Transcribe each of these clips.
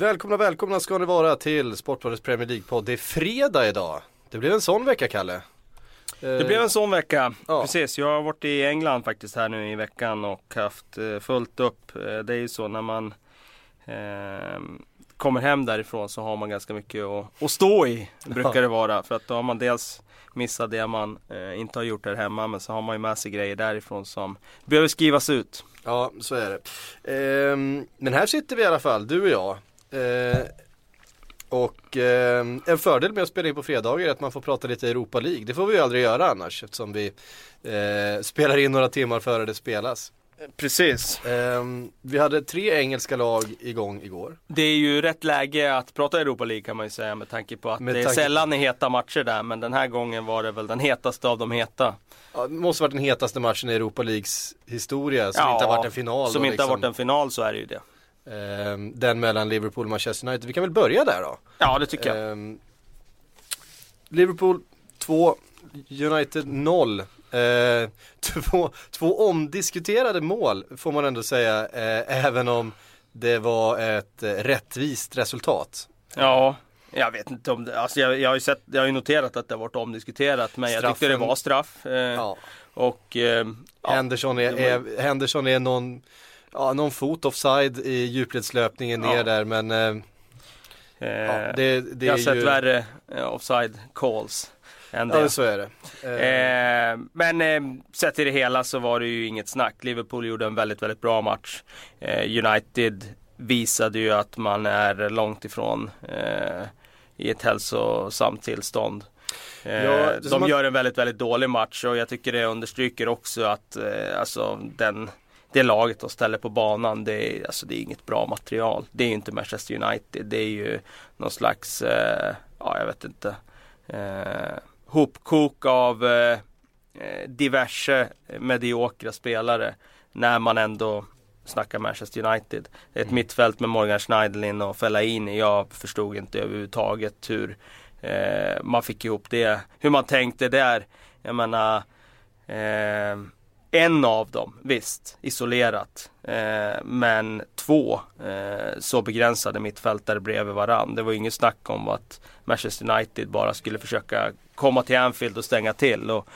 Välkomna, välkomna ska ni vara till Sportbladets Premier League-podd. Det är fredag idag. Det blev en sån vecka, Kalle. Det blev en sån vecka. Ja. Precis, jag har varit i England faktiskt här nu i veckan och haft eh, fullt upp. Eh, Det är ju så när man eh, kommer hem därifrån så har man ganska mycket att, att stå i. Brukar det vara. För att då har man dels missat det man eh, inte har gjort här hemma. Men så har man ju med sig grejer därifrån som behöver skrivas ut. Ja, så är det. Ehm, men här sitter vi i alla fall, du och jag. Ehm, och ehm, en fördel med att spela in på fredagar är att man får prata lite Europa League. Det får vi ju aldrig göra annars eftersom vi eh, spelar in några timmar före det spelas. Precis. Ehm, vi hade tre engelska lag igång igår. Det är ju rätt läge att prata Europa League kan man ju säga med tanke på att Med det är sällan är heta matcher där. Men den här gången var det väl den hetaste av de heta. Ja, det måste varit den hetaste matchen i Europa Leagues historia som inte har varit en final. Som då, inte har liksom. varit en final så är det ju det. Ehm, den mellan Liverpool och Manchester United. Vi kan väl börja där då. Ja det tycker jag. Ehm, Liverpool 2, United 0. Eh, två, två omdiskuterade mål får man ändå säga, eh, även om det var ett eh, rättvist resultat. Ja, jag vet inte om det. Alltså jag, jag har ju sett, jag har ju noterat att det har varit omdiskuterat. Men jag tyckte det Straffen- var straff. Eh, Ja. Och eh, Henderson, är, är, Henderson är någon, ja, någon fot offside i djupledslöpningen ner Ja. där men eh, eh, ja, det, det jag har sett ju, värre eh, offside calls. Än det. Ja så är det. Eh, Eh, men eh, sett till det hela så var det ju inget snack. Liverpool gjorde en väldigt, väldigt bra match. United visade ju att man är långt ifrån i ett hälsosamt tillstånd. Ja, de gör en väldigt, väldigt dålig match och jag tycker det understryker också att alltså, den, det laget de ställer på banan, det är, alltså, det är inget bra material. Det är ju inte Manchester United. Det är ju någon slags, eh, ja jag vet inte, eh, hopkok av eh, eh, diverse mediokra spelare när man ändå snackar Manchester United. Ett mittfält med Morgan Schneiderlin och Fellaini. Jag förstod inte överhuvudtaget hur eh, man fick ihop det. Hur man tänkte där. Jag menar eh, en av dem, visst, isolerat. Eh, men två eh, så begränsade mittfältare bredvid varann. Det var ju inget snack om att Manchester United bara skulle försöka komma till Anfield och stänga till. Och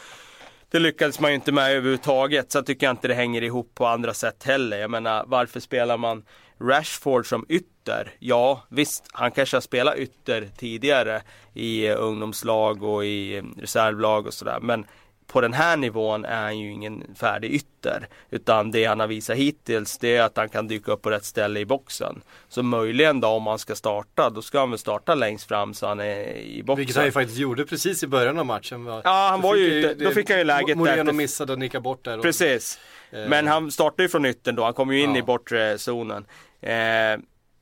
det lyckades man ju inte med överhuvudtaget. Sen tycker jag inte det hänger ihop på andra sätt heller. Jag menar, varför spelar man Rashford som ytter? Ja, visst, han kanske har spelat ytter tidigare i eh, ungdomslag och i eh, reservlag och sådär. Men på den här nivån är han ju ingen färdig ytter. Utan det han har visat hittills det är att han kan dyka upp på rätt ställe i boxen. Så möjligen då om han ska starta, då ska han väl starta längst fram så han är i boxen. vilket han ju faktiskt gjorde precis i början av matchen. va? Ja, han Då var ju ute- då fick han ju läget Moreno efter- missade och nickade bort där. Precis. Eh. Men han startar ju från yttern då, han kommer ju in Ja. i bortre zonen. Eh,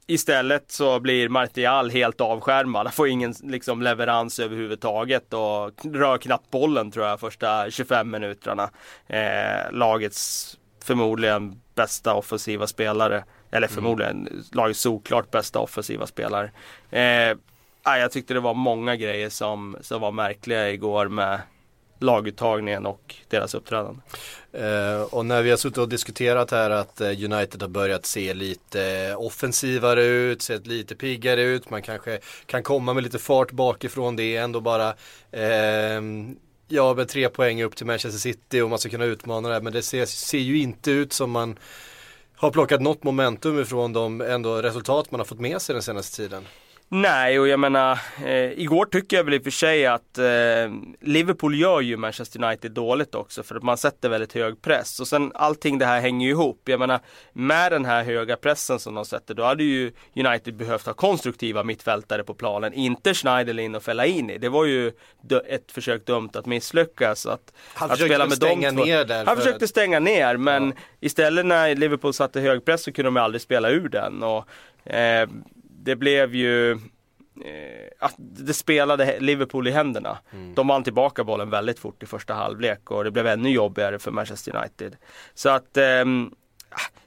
istället så blir Martial helt avskärmad. Han får ingen liksom, leverans överhuvudtaget och rör knappt bollen tror jag första 25 minuterna. Eh, lagets förmodligen bästa offensiva spelare. Eller Mm. förmodligen lagets såklart bästa offensiva spelare. Eh, ja, jag tyckte det var många grejer som, som var märkliga igår med laguttagningen och deras uppträdande. Eh, och när vi har suttit och diskuterat här att eh, United har börjat se lite eh, offensivare ut, sett lite piggare ut, man kanske kan komma med lite fart bakifrån, det är ändå bara eh, Ja, med tre poäng upp till Manchester City och man ska kunna utmana det här, men det ser, ser ju inte ut som man har plockat något momentum ifrån de ändå resultat man har fått med sig den senaste tiden. Nej, och jag menar, eh, igår tycker jag väl i och för sig att eh, Liverpool gör ju Manchester United dåligt också för att man sätter väldigt hög press. Och sen allting det här hänger ju ihop. Jag menar, med den här höga pressen som de sätter, då hade ju United behövt ha konstruktiva mittfältare på planen. Inte Schneiderlin och Fellaini. Det var ju ett försök dömt att misslyckas. Att, Han att spela med stänga de två. ner där. Han för försökte stänga ner, men Ja. istället när Liverpool satte hög press så kunde de aldrig spela ur den. Och, eh, det blev ju eh, att det spelade Liverpool i händerna. Mm. De vann tillbaka bollen väldigt fort i första halvlek och det blev ännu jobbigare för Manchester United. Så att ehm,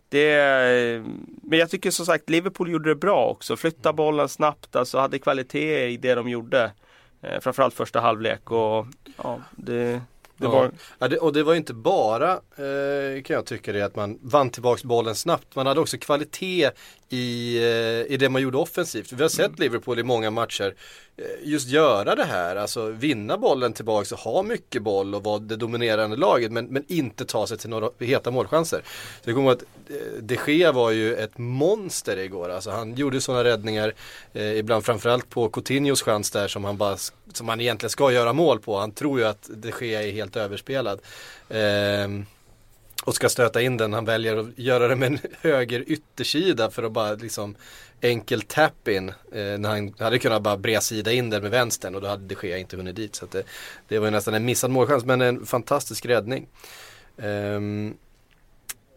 det, men jag tycker som sagt Liverpool gjorde det bra också. Flytta Mm. bollen snabbt, alltså hade kvalitet i det de gjorde. Eh, framförallt första halvlek och ja, det, det var Ja, det, och det var inte bara, eh, kan jag tycka det, att man vann tillbaks bollen snabbt. Man hade också kvalitet i, eh, i det man gjorde offensivt. Vi har sett Mm. Liverpool i många matcher eh, just göra det här, alltså vinna bollen tillbaks och ha mycket boll och vara det dominerande laget men, men inte ta sig till några heta målchanser. Så det kommer att eh, de Gea var ju ett monster igår, alltså han gjorde sådana räddningar eh, ibland framförallt på Coutinhos chans där som han bara, som han egentligen ska göra mål på. Han tror ju att de Gea är helt överspelad. Ehm, och ska stöta in den. Han väljer att göra det med en höger yttersida för att bara liksom enkel tap-in. Eh, när han hade kunnat bara bredsida in den med vänstern och då hade de Gea inte hunnit dit. Så att det, det var ju nästan en missad målchans men en fantastisk räddning. Um,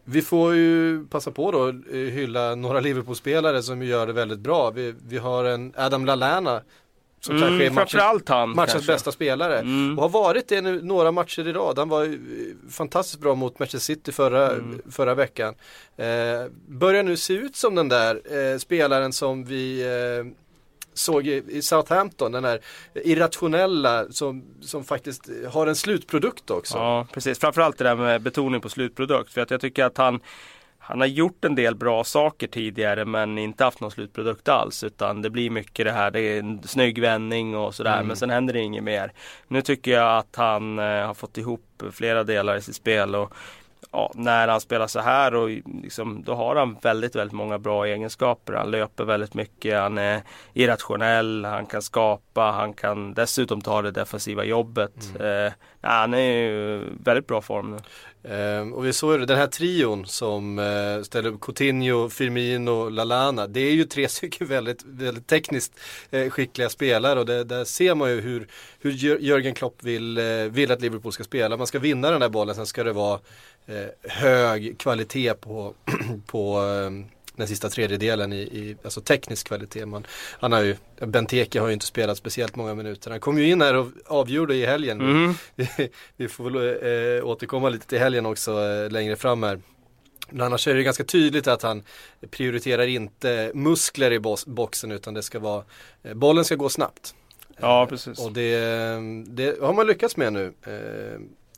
vi får ju passa på då att hylla några Liverpool-spelare som gör det väldigt bra. Vi, vi har en Adam Lallana som kanske är mm, matchens, han. matchens kanske. bästa spelare. Mm. Och har varit det nu några matcher i rad. Han var ju fantastiskt bra mot Manchester City förra, Mm. förra veckan. Eh, börjar nu se ut som den där eh, spelaren som vi eh, såg i, i Southampton. Den där irrationella som, som faktiskt har en slutprodukt också. Ja, precis. Framförallt det där med betoning på slutprodukt. För att jag tycker att han han har gjort en del bra saker tidigare men inte haft någon slutprodukt alls utan det blir mycket det här, det är en snygg vändning och sådär Mm. men sen händer det inget mer. Nu tycker jag att han eh, har fått ihop flera delar i sitt spel och ja, när han spelar så här och liksom, då har han väldigt, väldigt många bra egenskaper. Han löper väldigt mycket, han är irrationell, han kan skapa, han kan dessutom ta det defensiva jobbet. Mm. Eh, han är ju väldigt bra form nu. Ehm, och vi såg ju den här trion som eh, ställer upp Coutinho, Firmino, Lallana. Det är ju tre stycken väldigt, väldigt tekniskt eh, skickliga spelare och det, där ser man ju hur, hur Jör- Jörgen Klopp vill, eh, vill att Liverpool ska spela. Man ska vinna den där bollen, sen ska det vara eh, hög kvalitet på, på eh, den sista tredjedelen i, i alltså teknisk kvalitet. Man, han har ju, Benteke har ju inte spelat speciellt många minuter. Han kom ju in här och avgjorde i helgen. Mhm. Vi får väl eh, återkomma lite till helgen också eh, längre fram här. Men annars är det ganska tydligt att han prioriterar inte muskler i boxen utan det ska vara, eh, bollen ska gå snabbt. Ja, precis. Och det, det har man lyckats med nu.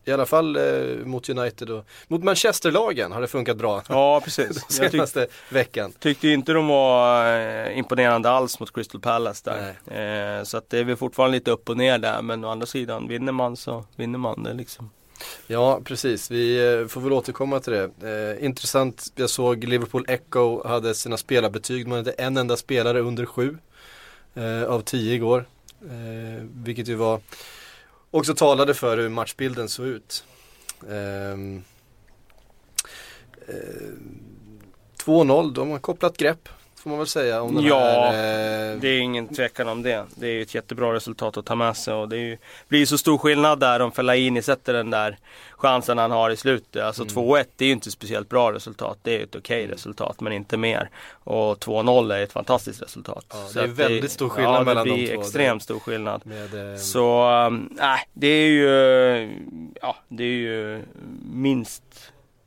I alla fall eh, mot United och mot Manchesterlagen har det funkat bra Ja, precis. Jag tyck, senaste veckan. tyckte inte de var eh, imponerande alls mot Crystal Palace där. Eh, så att det är väl fortfarande lite upp och ner där. Men å andra sidan, vinner man så vinner man det liksom. Ja, precis. Vi eh, får väl återkomma till det. Eh, intressant, jag såg Liverpool Echo hade sina spelarbetyg. Man hade en enda spelare under sju eh, av tio igår. Eh, vilket ju var också talade för hur matchbilden såg ut. Ehm, eh, 2-0, de har kopplat grepp får man väl säga om den Ja, här. eh, Det är ingen tvekan om det. Det är ju ett jättebra resultat att ta med sig och det ju, blir ju så stor skillnad där om Fellaini sätter den där chansen han har i slutet. Alltså Mm. 2-1 det är ju inte speciellt bra resultat. Det är ju ett okej resultat men inte mer. Och 2-0 är ett fantastiskt resultat. Ja, det är väldigt stor skillnad ja, mellan det de blir två. extremt stor skillnad. med, eh, Så, ähm, nej, det är ju, ja, det är ju minst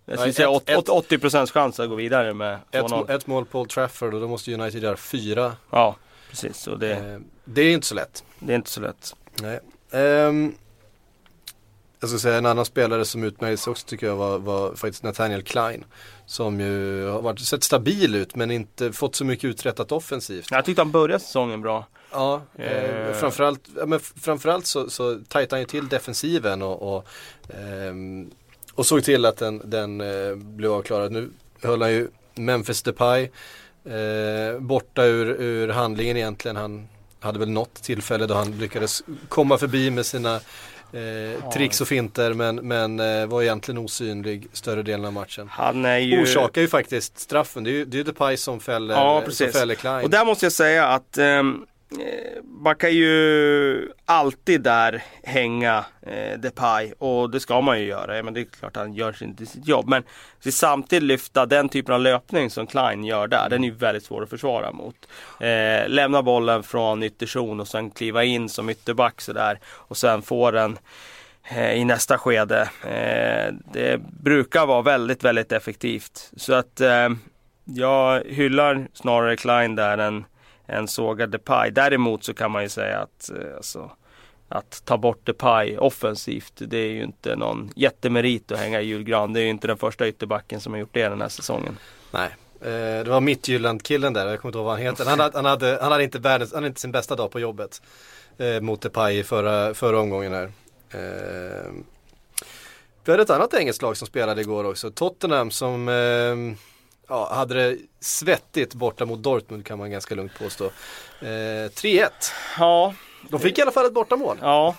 jag skulle säga ett- åt- åt- 80% chans att gå vidare med ett, 2-0. ett mål på Old Trafford och då måste United göra fyra. Ja, precis. Och det, Eh, det är inte så lätt. det är inte så lätt. Nej. Ehm, jag ska säga en annan spelare som utmärkte sig också tycker jag var, var faktiskt Nathaniel Klein. Som ju har varit, sett stabil ut men inte fått så mycket uträttat offensivt. Jag tyckte han började säsongen bra. Ja, eh, Eh. framförallt, men framförallt så, så tajtade han ju till defensiven och, och, ehm, och såg till att den, den eh, blev avklarad. Nu höll han ju Memphis Depay Eh, borta ur, ur handlingen egentligen. Han hade väl något tillfälle då han lyckades komma förbi med sina eh, tricks och finter men, men eh, var egentligen osynlig större delen av matchen. Han är ju... Orsakar ju faktiskt straffen. Det är ju, det är Depay som fäller, Ja, som fäller Klein. Och där måste jag säga att eh, Eh, man kan ju alltid där hänga eh, Depay och det ska man ju göra. Men det är klart han gör sin, sitt jobb. Men att samtidigt lyfta den typen av löpning som Klein gör där, den är ju väldigt svår att försvara mot. Eh, lämna bollen från ytterzon och sen kliva in som ytterback sådär och sen få den eh, i nästa skede. Eh, det brukar vara väldigt, väldigt effektivt. Så att eh, jag hyllar snarare Klein där än, än sågad Depay. Däremot så kan man ju säga att eh, alltså, att ta bort Depay offensivt, det är ju inte någon jättemerit att hänga i julgran. Det är ju inte den första ytterbacken som har gjort det den här säsongen. Nej, eh, det var Midtjylland-killen där, jag kommer inte ihåg vad han heter. Han hade, han hade, han hade, inte, världens, han hade inte sin bästa dag på jobbet eh, mot Depay i förra, förra omgången här. Eh, vi hade ett annat engelskt lag som spelade igår också, Tottenham som eh, ja, hade det svettigt borta mot Dortmund kan man ganska lugnt påstå. Eh, 3-1. Ja, De fick i alla fall ett bortamål. Ja,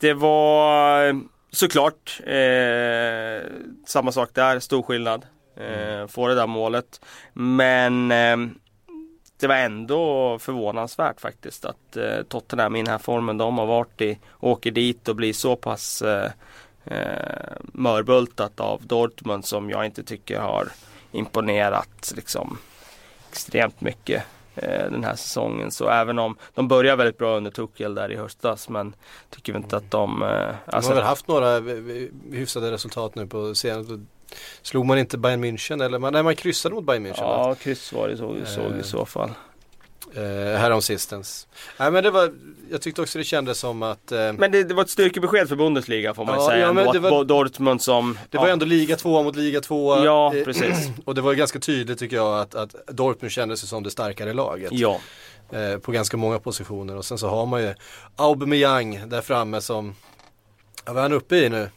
det var såklart eh, samma sak där, stor skillnad. Eh, få det där målet. Men eh, det var ändå förvånansvärt faktiskt att eh, Tottenham i den här formen de har varit i åker dit och blir så pass eh, eh, mörbultat av Dortmund som jag inte tycker har imponerat liksom extremt mycket eh, den här säsongen. Så även om de börjar väldigt bra under Tuchel där i höstas men tycker vi inte att de... Eh, De alltså, har väl haft några eh, hyfsade resultat nu på senaste. Slog man inte Bayern München eller man, nej, man kryssade mot Bayern München ja, kryss var det så, såg i så fall. Eh, härom sistens. Nej men det var, jag tyckte också det kändes som att eh, Men det, det var ett styrkebesked för Bundesliga får man Ja, säga. ja, men det var- Dortmund som... det ja, var ändå liga tvåa mot liga tvåa. Ja, Eh, precis. Och det var ganska tydligt tycker jag att, att Dortmund kände sig som det starkare laget. Ja, Eh, på ganska många positioner och sen så har man ju Aubameyang där framme som, ja, vad är han uppe i nu?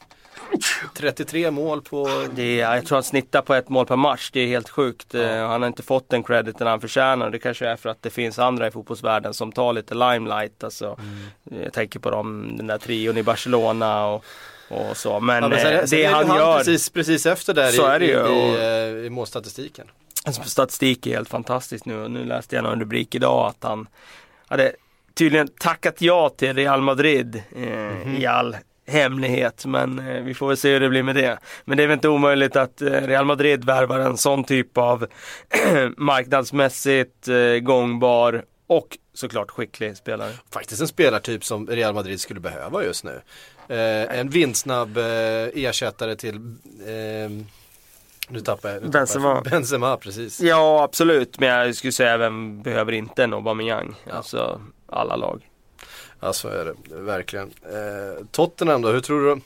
33 mål på, det är, jag tror han snittar på ett mål per match. Det är helt sjukt. Eh, Han har inte fått den crediten han förtjänar. Det kanske är för att det finns andra i fotbollsvärlden som tar lite limelight. Alltså, Mm. Jag tänker på dem, den där trion i Barcelona och, och så. Men, ja, men sen, eh, sen det är ju han gör, precis, precis efter där Så i, är det i, ju, i, och- eh, i målstatistiken. Alltså, statistik är helt fantastiskt nu nu läste jag någon rubrik idag att han hade tydligen tackat ja till Real Madrid eh, i all hemlighet men eh, vi får väl se hur det blir med det. Men det är väl inte omöjligt att eh, Real Madrid värvar en sån typ av marknadsmässigt eh, gångbar och såklart skicklig spelare. Faktiskt en spelartyp som Real Madrid skulle behöva just nu. Eh, en vindsnabb eh, ersättare till eh, nu tappar jag. Nu tappar Benzema. Jag. Benzema, precis. Ja absolut men jag skulle säga vem behöver inte en Aubameyang? Ja. Alltså alla lag. Ja så är det, verkligen. Eh, Tottenham då, hur tror du?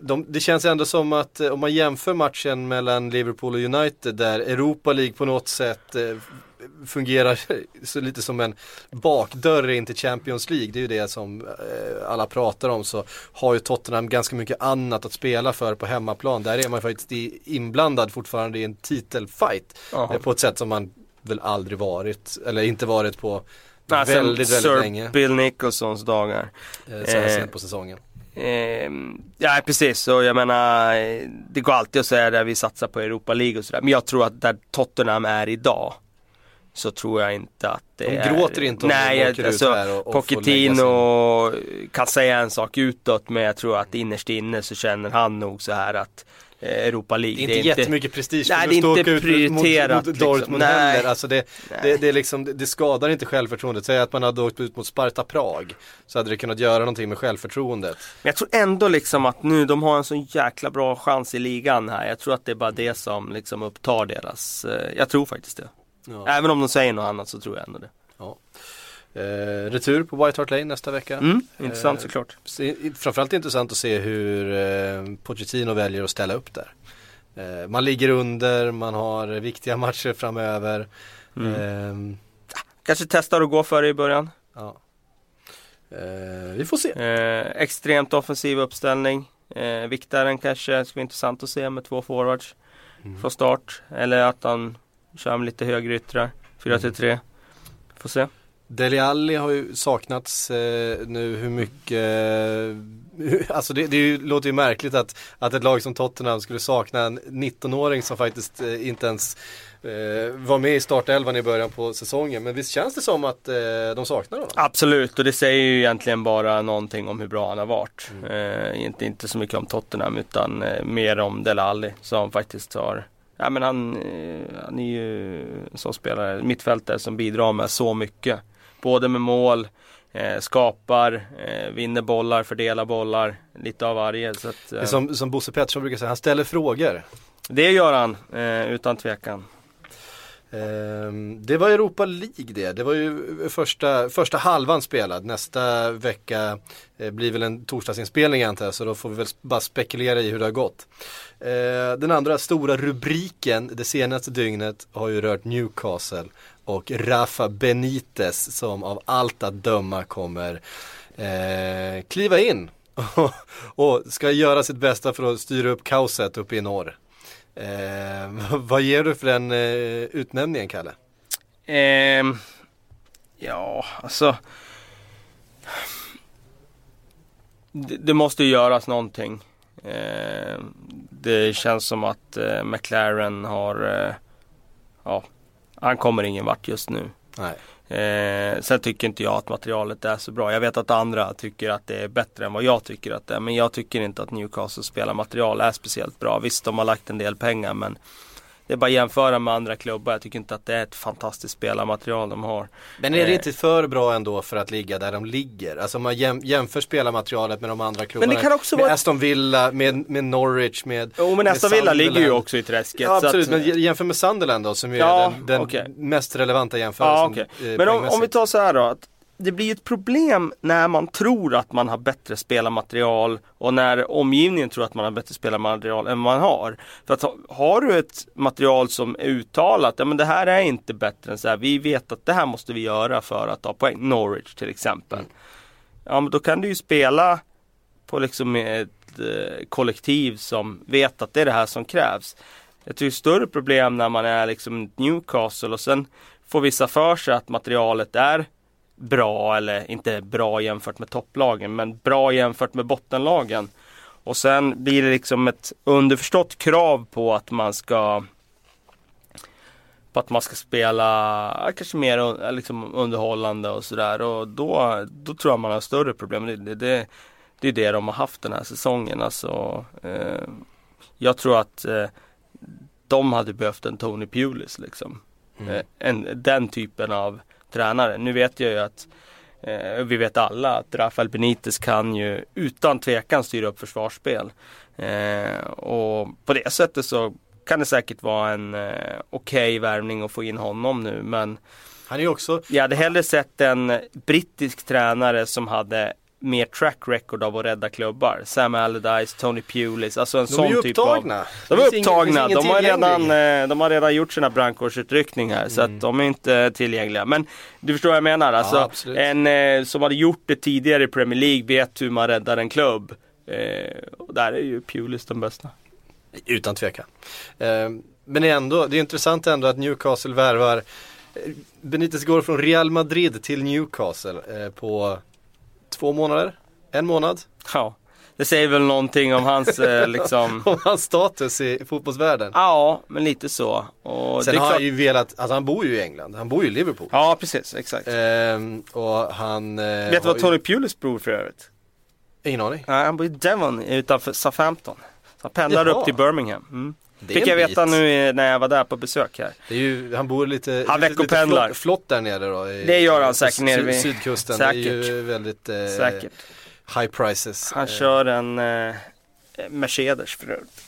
De, det känns ändå som att eh, om man jämför matchen mellan Liverpool och United där Europa League på något sätt eh, fungerar så lite som en bakdörr in till Champions League. Det är ju det som eh, alla pratar om så har ju Tottenham ganska mycket annat att spela för på hemmaplan. Där är man faktiskt inblandad fortfarande i en titelfight eh, på ett sätt som man väl aldrig varit, eller inte varit på Sen väldigt, väldigt Sir länge. Bill Nicholsons dagar. Eh, så här Eh, sent på säsongen. Eh, ja precis, och jag menar eh, det går alltid att säga där vi satsar på Europa League och sådär. Men jag tror att där Tottenham är idag så tror jag inte att det De är... gråter inte om Nej, de åker alltså, ut här och, och Pochettino kan säga en sak utåt men jag tror att innerst inne så känner han nog så här att Europa League sin... Det är inte jättemycket prestige Nej, det är inte ut mot, prioriterat, mot liksom. Dortmund Nej. heller. Alltså det, det, det, är liksom, det, det skadar inte självförtroendet. Säg att man hade åkt ut mot Sparta Prag. Så hade det kunnat göra någonting med självförtroendet. Men jag tror ändå liksom att nu, de har en så jäkla bra chans i ligan här. Jag tror att det är bara det som liksom upptar deras, eh, jag tror faktiskt det. Ja. Även om de säger något annat så tror jag ändå det. Eh, retur på White Hart Lane nästa vecka. Mm, intressant Eh, såklart. Se, framförallt intressant att se hur eh, Pochettino väljer att ställa upp där. Eh, man ligger under, man har viktiga matcher framöver. Mm. Eh, Kanske testar att gå för det i början. ja. eh, vi får se. Eh, extremt offensiv uppställning. Eh, viktaren kanske, ska bli intressant att se med två forwards Mm. från start. Eller att han Kör med lite högre yttrar. 4-3. Får se. Deli Alli har ju saknats eh, nu hur mycket, eh, alltså det, det låter ju märkligt att, att ett lag som Tottenham skulle sakna en 19-åring som faktiskt eh, inte ens eh, var med i startelvan i början på säsongen. Men visst känns det som att eh, de saknar honom? Absolut, och det säger ju egentligen bara någonting om hur bra han har varit. Eh, inte, inte så mycket om Tottenham utan mer om Dele Alli som faktiskt har Ja men han, han är ju som spelare, mittfältare som bidrar med så mycket. Både med mål, eh, skapar, eh, vinner bollar, fördelar bollar. Lite av varje. Så att, Det är eh, som, som Bosse Pettersson brukar säga, han ställer frågor. det gör han, eh, utan tvekan. Ehm, det var Europa League det. Det var ju första, första halvan spelad. Nästa vecka eh, blir väl en torsdagsinspelning antar jag, så då får vi väl bara spekulera i hur det har gått. Eh, den andra stora rubriken det senaste dygnet har ju rört Newcastle och Rafa Benitez som av allt att döma kommer eh, kliva in och, och ska göra sitt bästa för att styra upp kaoset uppe i norr. Eh, vad ger du för den eh, utnämningen Kalle? Ehm, ja, alltså. Det, det måste ju göras någonting. Ehm, det känns som att eh, McLaren har, eh, ja, han kommer ingen vart just nu. Nej. Eh, sen tycker inte jag att materialet är så bra. Jag vet att andra tycker att det är bättre än vad jag tycker att det är. Men jag tycker inte att Newcastle spelar material är speciellt bra. Visst, de har lagt en del pengar men det är bara att jämföra med andra klubbar. Jag tycker inte att det är ett fantastiskt spelarmaterial de har. Men är det Eh. inte för bra ändå för att ligga där de ligger? Alltså om man jäm, jämför spelarmaterialet med de andra klubbarna. det kan också med vara- Aston Villa, med, med Norwich, med Jo men Aston Villa ligger ju också i träsket. Ja absolut, att- men jämför med Sunderland då som ju Ja, är den, den okej. mest relevanta jämförelsen. Ja, okej. eh, Men om, om vi tar så här då. Att det blir ett problem när man tror att man har bättre spelarmaterial och när omgivningen tror att man har bättre spelarmaterial än man har. För att har du ett material som är uttalat, ja men det här är inte bättre än så här. Vi vet att det här måste vi göra för att ta poäng. Norwich till exempel. Ja men då kan du ju spela på liksom ett eh, kollektiv som vet att det är det här som krävs. Jag tror det är större problem när man är liksom Newcastle och sen får vissa för sig att materialet är bra eller inte bra jämfört med topplagen men bra jämfört med bottenlagen. Och sen blir det liksom ett underförstått krav på att man ska på att man ska spela kanske mer liksom underhållande och sådär och då, då tror jag man har större problem. Det, det, det, det är det de har haft den här säsongen. Alltså, eh, jag tror att eh, de hade behövt en Tony Pulis liksom. Mm. Eh, en, den typen av tränare. Nu vet jag ju att eh, vi vet alla att Rafael Benitez kan ju utan tvekan styra upp försvarsspel. Eh, och på det sättet så kan det säkert vara en eh, okej värvning att få in honom nu men Han är också, jag hade hellre sett en brittisk tränare som hade mer track record av att rädda klubbar. Sam Allardyce, Tony Pulis, alltså en de sån är typ av upptagna. de är upptagna, de har, redan, tillgänglig. eh, de har redan gjort sina brandkårsutryckningar så att de är inte tillgängliga. Men du förstår vad jag menar, alltså absolut. en eh, som hade gjort det tidigare i Premier League vet hur man räddar en klubb. Eh, och där är ju Pulis den bästa. Utan tvekan. Eh, men det är ändå, det är intressant ändå att Newcastle värvar Benitez går från Real Madrid till Newcastle på två månader, en månad. Ja, det säger väl någonting om hans eh, liksom Om hans status i fotbollsvärlden. Ja, men lite så. Och Sen har klart... han ju velat, alltså han bor ju i England, han bor ju i Liverpool. Ja, precis, exakt. Ehm, och han... Eh, Vet du vad ju- Tony Pulis bor för övrigt? Ingen aning. Ja, han bor i Devon utanför Southampton. Så han pendlar Jaha. upp till Birmingham. Mm. Fick jag veta bit. nu eh, när jag var där på besök här. Det är ju, han bor lite, Han lite, flott, flott där nere då. I, Det gör han på säkert nere vid- Sydkusten. Det är ju Säkert. väldigt eh, Säkert. high prices. Han Eh, kör en eh, Mercedes för övrigt.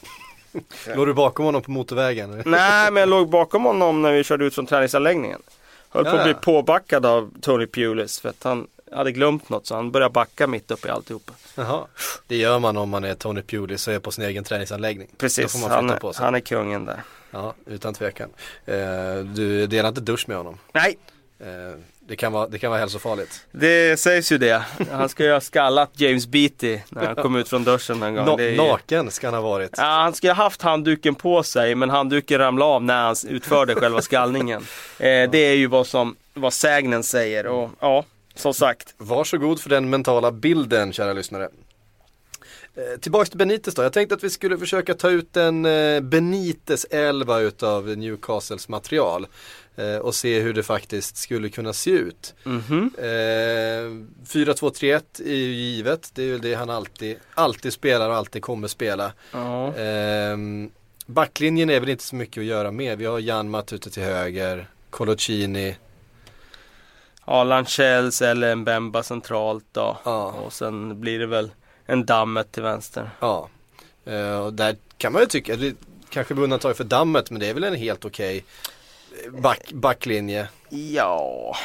Låg du bakom honom på motorvägen? Nej, men jag låg bakom honom när vi körde ut från träningsanläggningen. Höll på Ja, att bli ja. påbackad av Tony Pulis för att han hade glömt något så han började backa mitt uppe i alltihopa. Jaha. Det gör man om man är Tony Pulis och är på sin egen träningsanläggning. Precis, han, han är kungen där. Ja, utan tvekan. Eh, du delar inte dusch med honom. Nej, Eh, det, kan vara, det kan vara hälsofarligt. Det sägs ju det. Han ska ju ha skallat James Beatty när han kom ut från duschen en gång. Är ju- Naken ska han ha varit. Ja, han skulle ha haft handduken på sig men handduken ramlade av när han utförde själva skallningen. Eh, det är ju vad som vad sägnen säger och ja, som sagt. Varsågod för den mentala bilden kära lyssnare. Eh, tillbaks till Benitez då. Jag tänkte att vi skulle försöka ta ut en eh, Benitez 11 utav Newcastles material. Eh, och se hur det faktiskt skulle kunna se ut. Mhm. Eh, 4-2-3-1 är ju givet. Det är ju det han alltid, alltid spelar och alltid kommer spela. Ja. Ehm, backlinjen är väl inte så mycket att göra med. Vi har Janmat ute till höger, Colocini. Ja, Lancells eller en Bemba centralt då. Ja. Och sen blir det väl en Dammet till vänster. Ja, Eh, och där kan man ju tycka, det kanske med undantag för dammet, men det är väl en helt okej back, backlinje. Ja,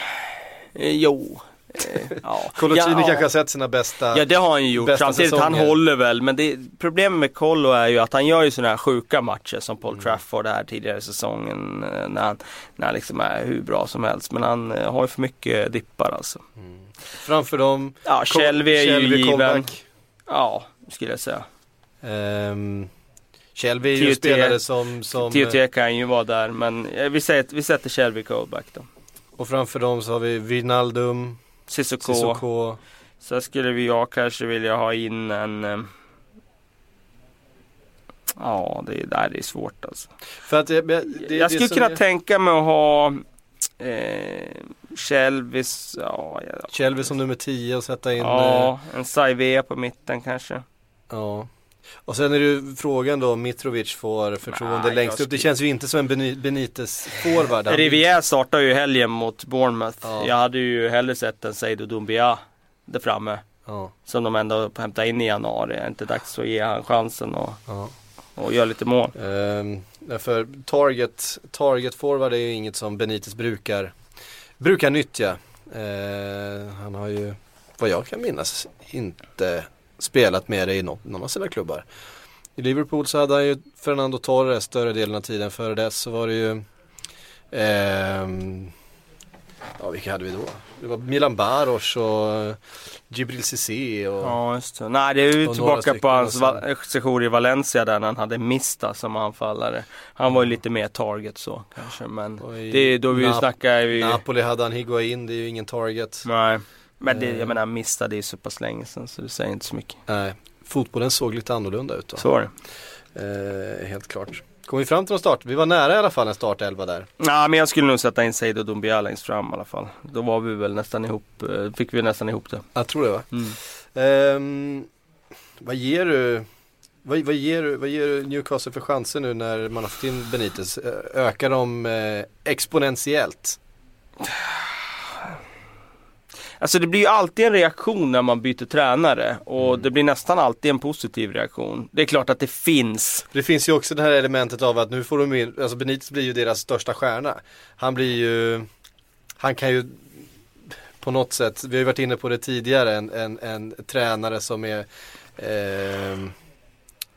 eh, jo. Ja. Colocini ja, kanske har sett sina bästa. Ja det har han ju gjort, samtidigt han håller väl men det, problemet med Collo är ju att han gör ju sådana här sjuka matcher som Mm. Paul Trafford här tidigare i säsongen eh, när han, när han liksom är hur bra som helst men han eh, har ju för mycket dippar alltså. Framför dem, Ja, Shelby är ju given. comeback. Ja, skulle jag säga. Um, Shelby är ju spelare som, som TOT kan ju vara där men eh, vi, säger, vi sätter Shelby Comeback då. och framför dem så har vi Wijnaldum, Cissoko. Sissoko. Så skulle vi jag kanske vilja ha in en eh, Ja, det, där det är svårt alltså. För att det, det, jag skulle kunna är- tänka mig att ha eh, Shelvis, ja, som nummer 10 och sätta in ja eh, en Saive på mitten kanske. Ja. Och sen är det ju frågan då om Mitrovic får förtroende Nej, längst upp. Det känns ju inte som en Beni- Benitez-forward. Rivière startar ju helgen mot Bournemouth. Ja. Jag hade ju hellre sett en Seydou Doumbia där framme. Ja, Som de ändå hämtar in i januari. Är det inte dags att ge han chansen och, ja. och göra lite mål? Ehm, därför target, target forward är ju inget som Benitez brukar, brukar nyttja. Ehm, han har ju, vad jag kan minnas, inte spelat med det i någon, någon av sina klubbar. I Liverpool så hade han ju Fernando Torres större delen av tiden. Före dess så var det ju ehm, Ja vilka hade vi då? Det var Milan Baros och eh, Gibril Cissé och Ja just det. Nej det är ju tillbaka på hans sejour i Valencia där när han hade Mista som anfallare. Han var ju lite mer target så kanske men det är då vi ju Nap- snackar vi Napoli hade han Higuain, det är ju ingen target. Nej. Men det, Eh. jag menar Mista det så pass länge sedan så det säger inte så mycket. Nej, fotbollen såg lite annorlunda ut då. Så var det. Eh, helt klart. Kom vi fram till någon start? Vi var nära i alla fall en startelva där. Nej men jag skulle nog sätta in Seydou Doumbia längst fram i alla fall. Då var vi väl nästan ihop, eh, fick vi nästan ihop det. Jag tror det va? Mm. Ehm, vad ger du vad, vad, ger du, vad ger du Newcastle för chanser nu när man har fått in Benitez? Eh, Ökar de eh, exponentiellt? Alltså det blir ju alltid en reaktion när man byter tränare och Mm. det blir nästan alltid en positiv reaktion. Det är klart att det finns. Det finns ju också det här elementet av att nu får de in, alltså Benitez blir ju deras största stjärna. Han blir ju, han kan ju på något sätt, vi har ju varit inne på det tidigare, en, en, en tränare som är ehm,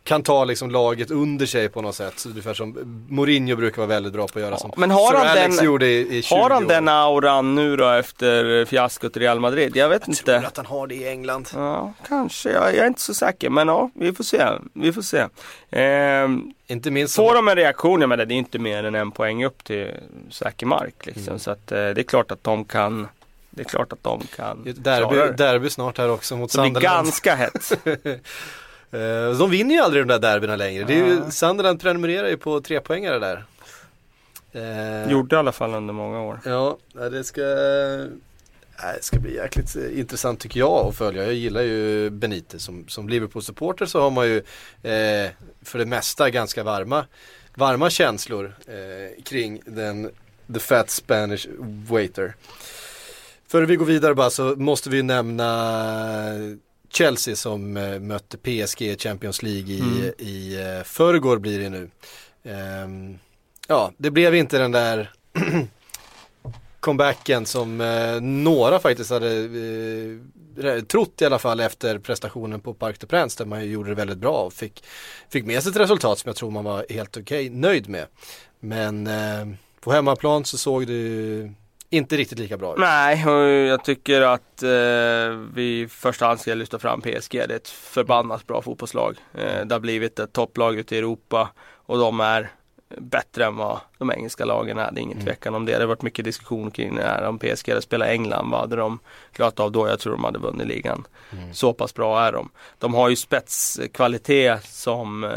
kan ta liksom laget under sig på något sätt. Så Ungefär som Mourinho brukar vara väldigt bra på att göra Ja, som men har Sir han Alex den- gjorde i, i 20 Har han år. den auran nu då efter fiaskot i Real Madrid? Jag vet Jag inte. tror att han har det i England. Ja, kanske. Jag, jag är inte så säker. Men ja, vi får se. Vi får se. Ehm, Inte minst får de en reaktion, jag menar det är inte mer än en poäng upp till säker mark. Liksom. Mm. Så att eh, det är klart att de kan Det är klart att de kan derby, derby snart här också mot Det blir Sunderland. ganska hett. Eh, De vinner ju aldrig de där derbyna längre. Det är ju. Sunderland prenumererar ju på trepoängare där. Eh, Gjorde i alla fall under många år. Ja, det ska, det ska bli jäkligt eh, intressant tycker jag att följa. Jag gillar ju Benitez som, som Liverpool-supporter så har man ju eh, för det mesta ganska varma, varma känslor eh, kring den The Fat Spanish Waiter. Före vi går vidare bara så måste vi nämna Chelsea som eh, mötte PSG i Champions League i, Mm. i eh, förrgår blir det nu. Ehm, ja, det blev inte den där comebacken som eh, några faktiskt hade trott i alla fall efter prestationen på Parc des Princes där man ju gjorde det väldigt bra och fick, fick med sig ett resultat som jag tror man var helt okej nöjd med. Men eh, på hemmaplan så såg det ju inte riktigt lika bra ut. Nej, och jag tycker att eh, vi i första hand ska lyfta fram PSG. Det är ett förbannat bra fotbollslag. Eh, det har blivit ett topplag ute i Europa och de är bättre än vad de engelska lagen är. Det är ingen Mm. tvekan om det. Det har varit mycket diskussion kring det här. Om PSG hade spelat England, vad hade de klarat av då? Jag tror de hade vunnit ligan. Mm. Så pass bra är de. De har ju spetskvalitet som eh,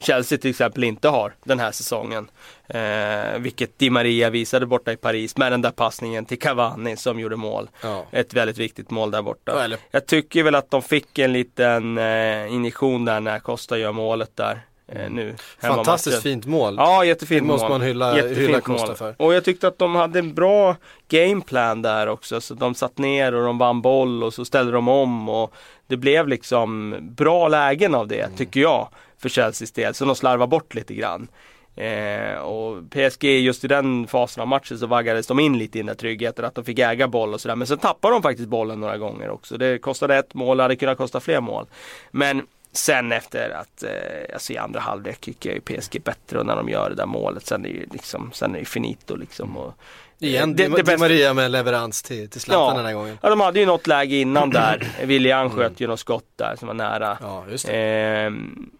Chelsea till exempel inte har den här säsongen. Eh, vilket Di Maria visade borta i Paris med den där passningen till Cavani som gjorde mål. Ja. Ett väldigt viktigt mål där borta. Eller- Jag tycker väl att de fick en liten eh, injektion där när Costa gör målet där eh, nu. Fantastiskt fint mål. Ja, jättefint Det måste mål. man hylla- Jättefint hylla Costa mål. för. Och jag tyckte att de hade en bra gameplan där också. Så de satt ner och de vann boll och så ställde de om. Och det blev liksom bra lägen av det, Mm. tycker jag, för Chelseas del. Så de slarvar bort lite grann. Eh, och PSG just i den fasen av matchen så vaggades de in lite i den där tryggheten att de fick äga boll och sådär. Men sen tappade de faktiskt bollen några gånger också. Det kostade ett mål, det hade kunnat kosta fler mål. Men sen efter att, eh, alltså i andra halvlek tycker jag ju PSG bättre och när de gör det där målet sen är ju liksom, sen är det finito liksom. Och, Igen, det- det bästa- Maria med leverans till, till Zlatan Ja. den här gången. Ja de hade ju något läge innan där. William sköt ju något skott där som var nära. Ja, just det. Ehm,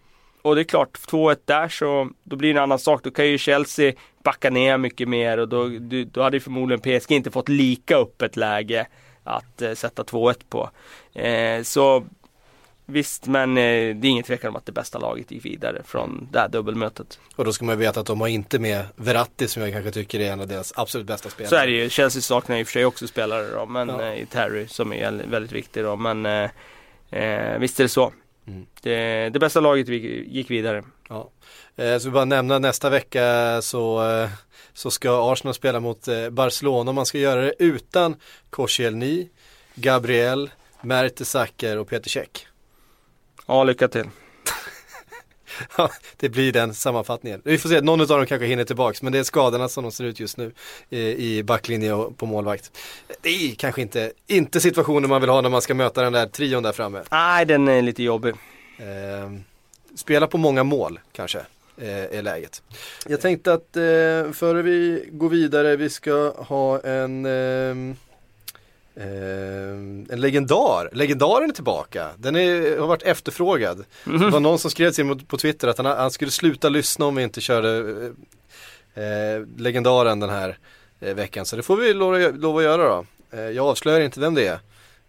och det är klart, 2-1 där så då blir det en annan sak. Då kan ju Chelsea backa ner mycket mer och då, då, då hade ju förmodligen PSG inte fått lika öppet läge att eh, sätta 2-1 på. Eh, så visst, men eh, det är ingen tvekan om att det bästa laget gick vidare från det här dubbelmötet. Och då ska man ju veta att de har inte med Verratti som jag kanske tycker är en av deras absolut bästa spelare. Så är det ju. Chelsea saknar i och för sig också spelare då, men Ja. eh, i Terry som är väldigt viktig då. Men eh, eh, visst är det så. Mm. Det, det bästa laget gick vidare. Ja. Eh, så vi bara nämna nästa vecka så, eh, så ska Arsenal spela mot eh, Barcelona. Man ska göra det utan Koscielny, Gabriel, Mertesacker och Peter Cech. Ja, lycka till. Ja, det blir den sammanfattningen. Vi får se, någon av dem kanske hinner tillbaks men det är skadorna som de ser ut just nu i, i backlinje och på målvakt. Det är kanske inte, inte situationen man vill ha när man ska möta den där trion där framme. Nej, den är lite jobbig. Eh, spela på många mål kanske eh, är läget. Jag tänkte att eh, före vi går vidare vi ska ha en Eh, en legendar. Legendaren är tillbaka. Den är, har varit efterfrågad. Det var någon som skrev till mig på Twitter att han, han skulle sluta lyssna om vi inte körde eh, eh legendaren den här eh, veckan. Så det får vi lov, lov att göra då. Eh, jag avslöjar inte vem det är.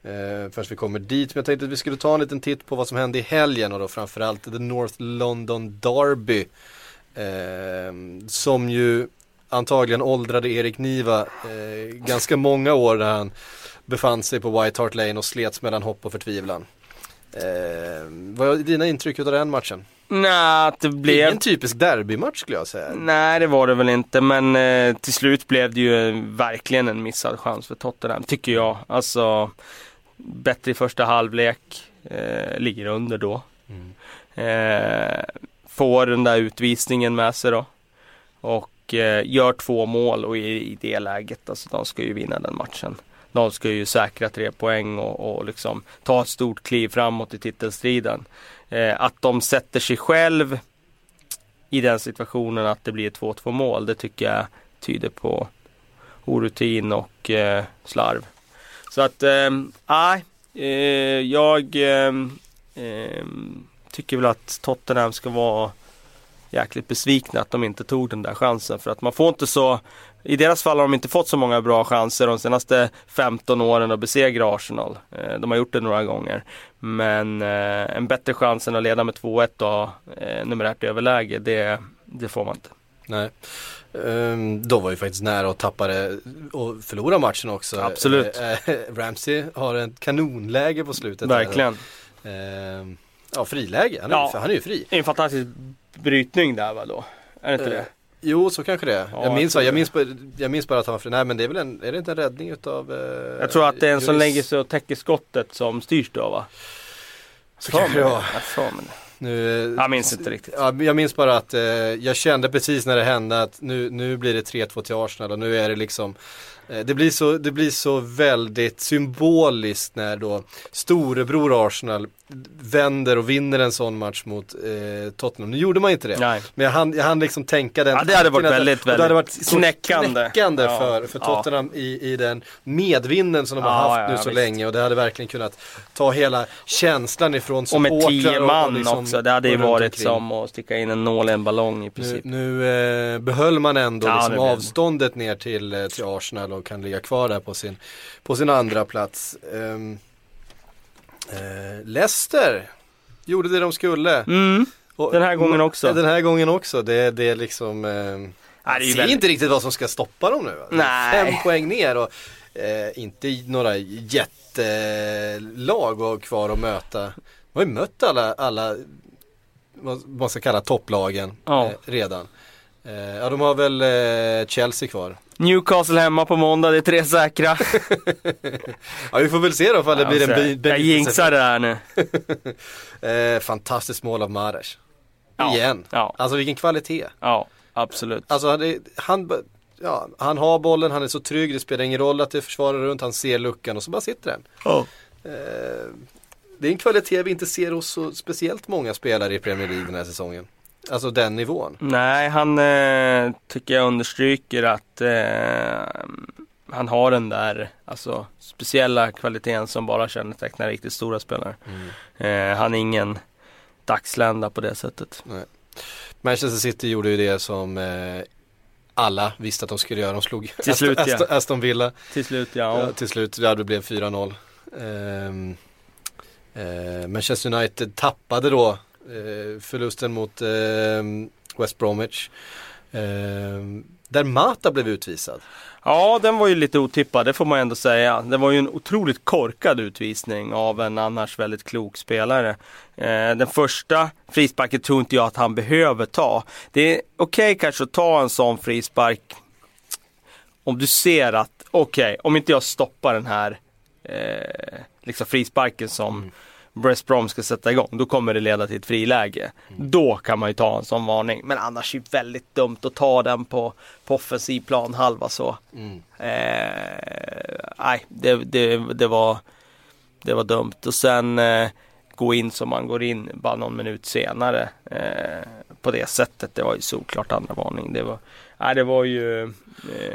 Eh, först vi kommer dit. Men jag tänkte att vi skulle ta en liten titt på vad som hände i helgen och då framförallt The North London Derby. Eh, som ju antagligen åldrade Erik Niva eh, ganska många år där han befann sig på White Hart Lane och slets mellan hopp och förtvivlan. Eh, vad är dina intryck av den matchen? Nej, det blev... Ingen typisk derbymatch skulle jag säga. Nej, det var det väl inte, men eh, till slut blev det ju eh, verkligen en missad chans för Tottenham, tycker jag. Alltså, bättre i första halvlek, eh, ligger under då. Mm. Eh, får den där utvisningen med sig då. Och eh, gör två mål och i, i det läget, alltså de ska ju vinna den matchen. De ska ju säkra tre poäng och, och liksom ta ett stort kliv framåt i titelstriden. Eh, att de sätter sig själv i den situationen att det blir 2-2 mål, det tycker jag tyder på orutin och eh, slarv. Så att, eh, nej, eh, jag eh, eh, tycker väl att Tottenham ska vara jäkligt besvikna att de inte tog den där chansen. För att man får inte så, i deras fall har de inte fått så många bra chanser de senaste 15 åren att besegra Arsenal. Eh, de har gjort det några gånger. Men eh, en bättre chans än att leda med 2-1 och ha eh, numerärt överläge, det, det får man inte. Nej. Um, de var ju faktiskt nära att tappa det och förlora matchen också. Absolut. Ramsey har en kanonläge på slutet. Verkligen. Ehm, ja, friläge. Han är, Ja. han är ju fri. En fantastisk brytning där va då? Är det inte det? Jo, så kanske det är. Ja, jag, minns, jag jag, minns, jag minns bara att han var fri. Nej, men det är väl en, är det inte en räddning utav eh, Jag tror att det är en som lägger sig och täcker skottet som styrs då va? Så kanske det var. Nu, Jag minns inte riktigt. Ja, jag minns bara att eh, jag kände precis när det hände att nu, nu blir det 3-2 till Arsenal och nu är det liksom det blir, så, det blir så väldigt symboliskt när då storebror Arsenal vänder och vinner en sån match mot eh, Tottenham. Nu gjorde man inte det. Nej. Men jag hann, jag hann liksom tänka den Ja, det hade varit väldigt, och det hade väldigt varit knäckande. knäckande Ja. för, för Ja. Tottenham i, i den medvinden som de har Ja, haft ja, nu ja, så visst. länge och det hade verkligen kunnat ta hela känslan ifrån Och med tio och man liksom- också. Det hade ju och varit som att sticka in en nål i en ballong i Nu, princip. nu eh, behöll man ändå Ja, liksom avståndet ner till, eh, till Arsenal och kan ligga kvar där på sin, på sin andra plats. Ehm, eh, Leicester gjorde det de skulle. Mm. Och, Den här gången också. Den här gången också. Det, det är liksom, eh, Ja, det är väldigt- inte riktigt vad som ska stoppa dem nu. Nej. Fem poäng ner och eh, inte några jättelag och kvar att möta. Man har ju mött alla, alla vad man ska kalla topplagen Ja. eh, redan. Eh, ja de har väl eh, Chelsea kvar. Newcastle hemma på måndag, det är tre säkra. Ja vi får väl se då ifall det blir en Alltså, bi- Jag jinxar det här nu. eh, Fantastiskt mål av Mares. Ja. Igen. Ja. Alltså vilken kvalitet. Ja, absolut. Alltså han, han, ja, han har bollen, han är så trygg, det spelar ingen roll att det är försvarare runt, han ser luckan och så bara sitter den. Ja. Eh, det är en kvalitet vi inte ser hos så speciellt många spelare i Premier League den här säsongen. Alltså den nivån. Nej, han eh, tycker jag understryker att eh, han har den där alltså, speciella kvaliteten som bara kännetecknar riktigt stora spelare. Eh, han är ingen dagslända på det sättet. Manchester City gjorde ju det som eh, alla visste att de skulle göra. De slog Till slut, Aston, ja. Aston, Villa. Till slut ja. Ja, till slut, ja det blev 4-0. Ehm, eh, Manchester United tappade då förlusten mot ehm, West Bromwich. Ehm, där Mata blev utvisad. Ja, den var ju lite otippad, det får man ändå säga. Det var ju en otroligt korkad utvisning av en annars väldigt klok spelare. Eh, den första frisparken tror inte jag att han behöver ta. Det är okej kanske att ta en sån frispark om du ser att, okej, om inte jag stoppar den här eh, liksom frisparken som West Brom ska sätta igång, då kommer det leda till ett friläge. Då kan man ju ta en sån varning. Men annars är det väldigt dumt att ta den på, på offensiv plan halva så. Eh, nej, det, det, det, var, det var dumt. Och sen eh, gå in som man går in bara någon minut senare eh, på det sättet. Det var ju såklart andra varning. Det var, nej, det var ju eh,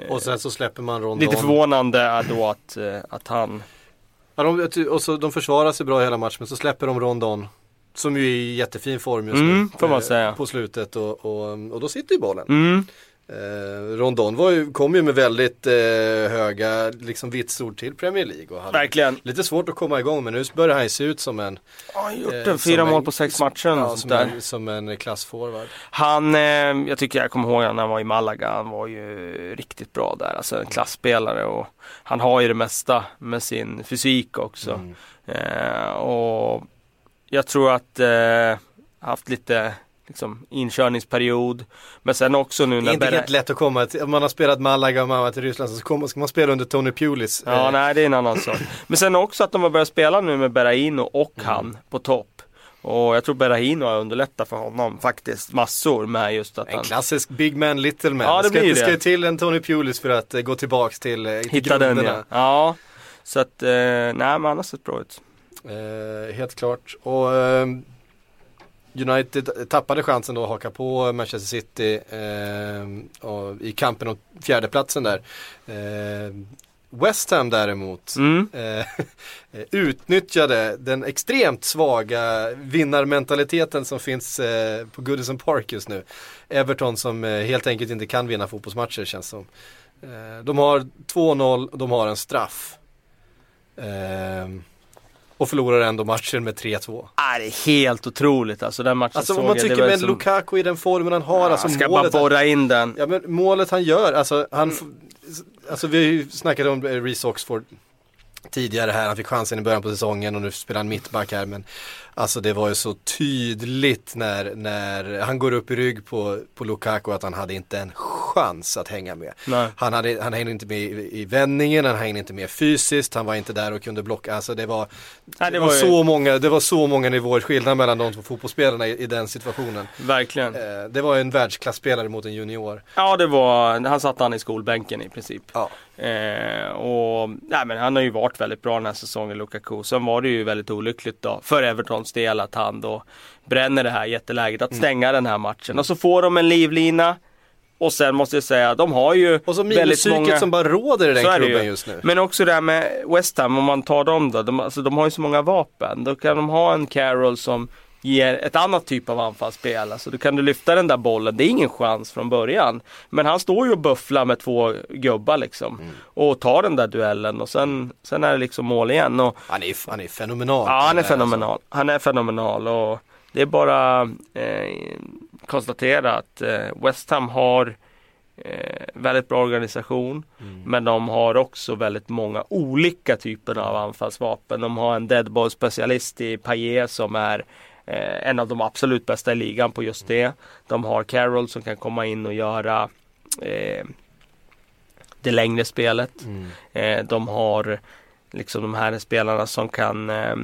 Och sen så släpper man Rondon. lite förvånande då att, eh, att han Ja, de, och så, de försvarar sig bra hela matchen men så släpper de Rondon. Som ju är i jättefin form just Mm, nu. får man eh, säga. På slutet och, och, och då sitter ju bollen. mm, Eh, Rondon var ju, kom ju med väldigt eh, höga liksom, vitsord till Premier League. Och hade verkligen. Lite svårt att komma igång men nu börjar han ju se ut som en, Ja, han gjort Eh, en fyra som mål en- på sex matcher. ja, som, där. en, som en klassforward. Han, eh, jag tycker jag kommer ihåg när han var i Malaga, han var ju riktigt bra där. Alltså en klassspelare och han har ju det mesta med sin fysik också. Mm. Eh, och jag tror att eh, haft lite liksom, inkörningsperiod. Men sen också nu Det är när inte Berra- helt lätt att komma till, om man har spelat Malaga och man varit i Ryssland så kommer, ska man spela under Tony Pulis. Ja, eh, nej det är en annan sak. Men sen också att de har börjat spela nu med Berahino och Mm. han på topp. Och jag tror Berahino har underlättat för honom faktiskt massor med just att En han klassisk big man little man. Ja, det ska, blir det ska till en Tony Pulis för att eh, gå tillbaks till, eh, till hittar den grunderna. ja. Ja, så att, eh, nej men han har sett bra ut. Eh, helt klart. Och ehm, United tappade chansen då att haka på Manchester City och, i kampen om fjärdeplatsen där. Ehm, West Ham däremot Mm. eh, utnyttjade den extremt svaga vinnarmentaliteten som finns eh, på Goodison Park just nu. Everton som eh, helt enkelt inte kan vinna fotbollsmatcher känns som. Eh, de har 2-0, de har en straff. Och förlorar ändå matchen med 3-2. Ah, det är helt otroligt alltså den matchen Alltså om man tycker med som- Lukaku i den formen han har, alltså jag ska bara målet, borra in den. ja, men målet han gör, alltså han, Mm. alltså vi snackat om eh, Reece Oxford tidigare här, han fick chansen i början på säsongen och nu spelar han mittback här men Alltså det var ju så tydligt när, när han går upp i rygg på, på Lukaku att han hade inte en chans att hänga med. Nej. Han, hade, han hängde inte med i, i vändningen, han hängde inte med fysiskt, han var inte där och kunde blocka. Alltså det var, Nej, det var, var ju- så, många, det var så många nivåer skillnad mellan de två fotbollsspelarna i, i den situationen. Verkligen. Eh, det var en världsklasspelare mot en junior. Ja, det var, han satt han i skolbänken i princip. Ja. Eh, och nej, men han har ju varit väldigt bra den här säsongen, Lukaku. Sen var det ju väldigt olyckligt då för Everton Towns del att han då bränner det här jätteläget att stänga den här matchen. Och så får de en livlina. Och sen måste jag säga, de har ju Och så väldigt många... som bara råder i den klubben ju. just nu. Men också det här med West Ham, om man tar dem då. De, alltså, de har ju så många vapen. Då kan de ha en Carroll som ger ett annat typ av anfallsspel. Alltså, då kan du lyfta den där bollen. Det är ingen chans från början. Men han står ju och bufflar med två gubbar liksom. Mm. Och tar den där duellen och sen, sen är det liksom mål igen. Och, Han är, han är fenomenal. Ja, han är Det fenomenal. Han är fenomenal och det är bara eh, konstatera att eh, West Ham har eh, väldigt bra organisation. Men de har också väldigt många olika typer av anfallsvapen. De har en deadball specialist i Payet som är eh, en av de absolut bästa i ligan på just det. De har Carroll som kan komma in och göra eh, det längre spelet. Mm. Eh, de har liksom de här spelarna som kan eh,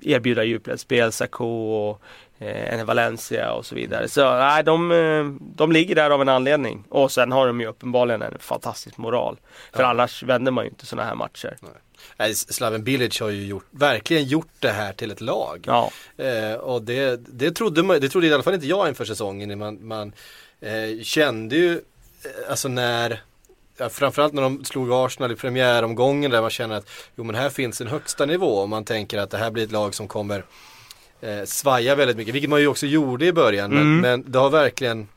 erbjuda djupledsspel, Sarko och eh, Valencia och så vidare. Så nej, de, eh, de ligger där av en anledning. Och sen har de ju uppenbarligen en fantastisk moral. För Ja. annars vänder man ju inte sådana här matcher. Nej, Slaven Bilic har ju gjort, verkligen gjort det här till ett lag. Ja, Eh, och det, det, trodde man, det trodde i alla fall inte jag inför säsongen. Man, man eh, kände ju, eh, alltså när, ja, framförallt när de slog Arsenal i premiäromgången där man känner att jo men här finns en högsta nivå och man tänker att det här blir ett lag som kommer eh, svaja väldigt mycket, vilket man ju också gjorde i början. Men, Mm. men det har verkligen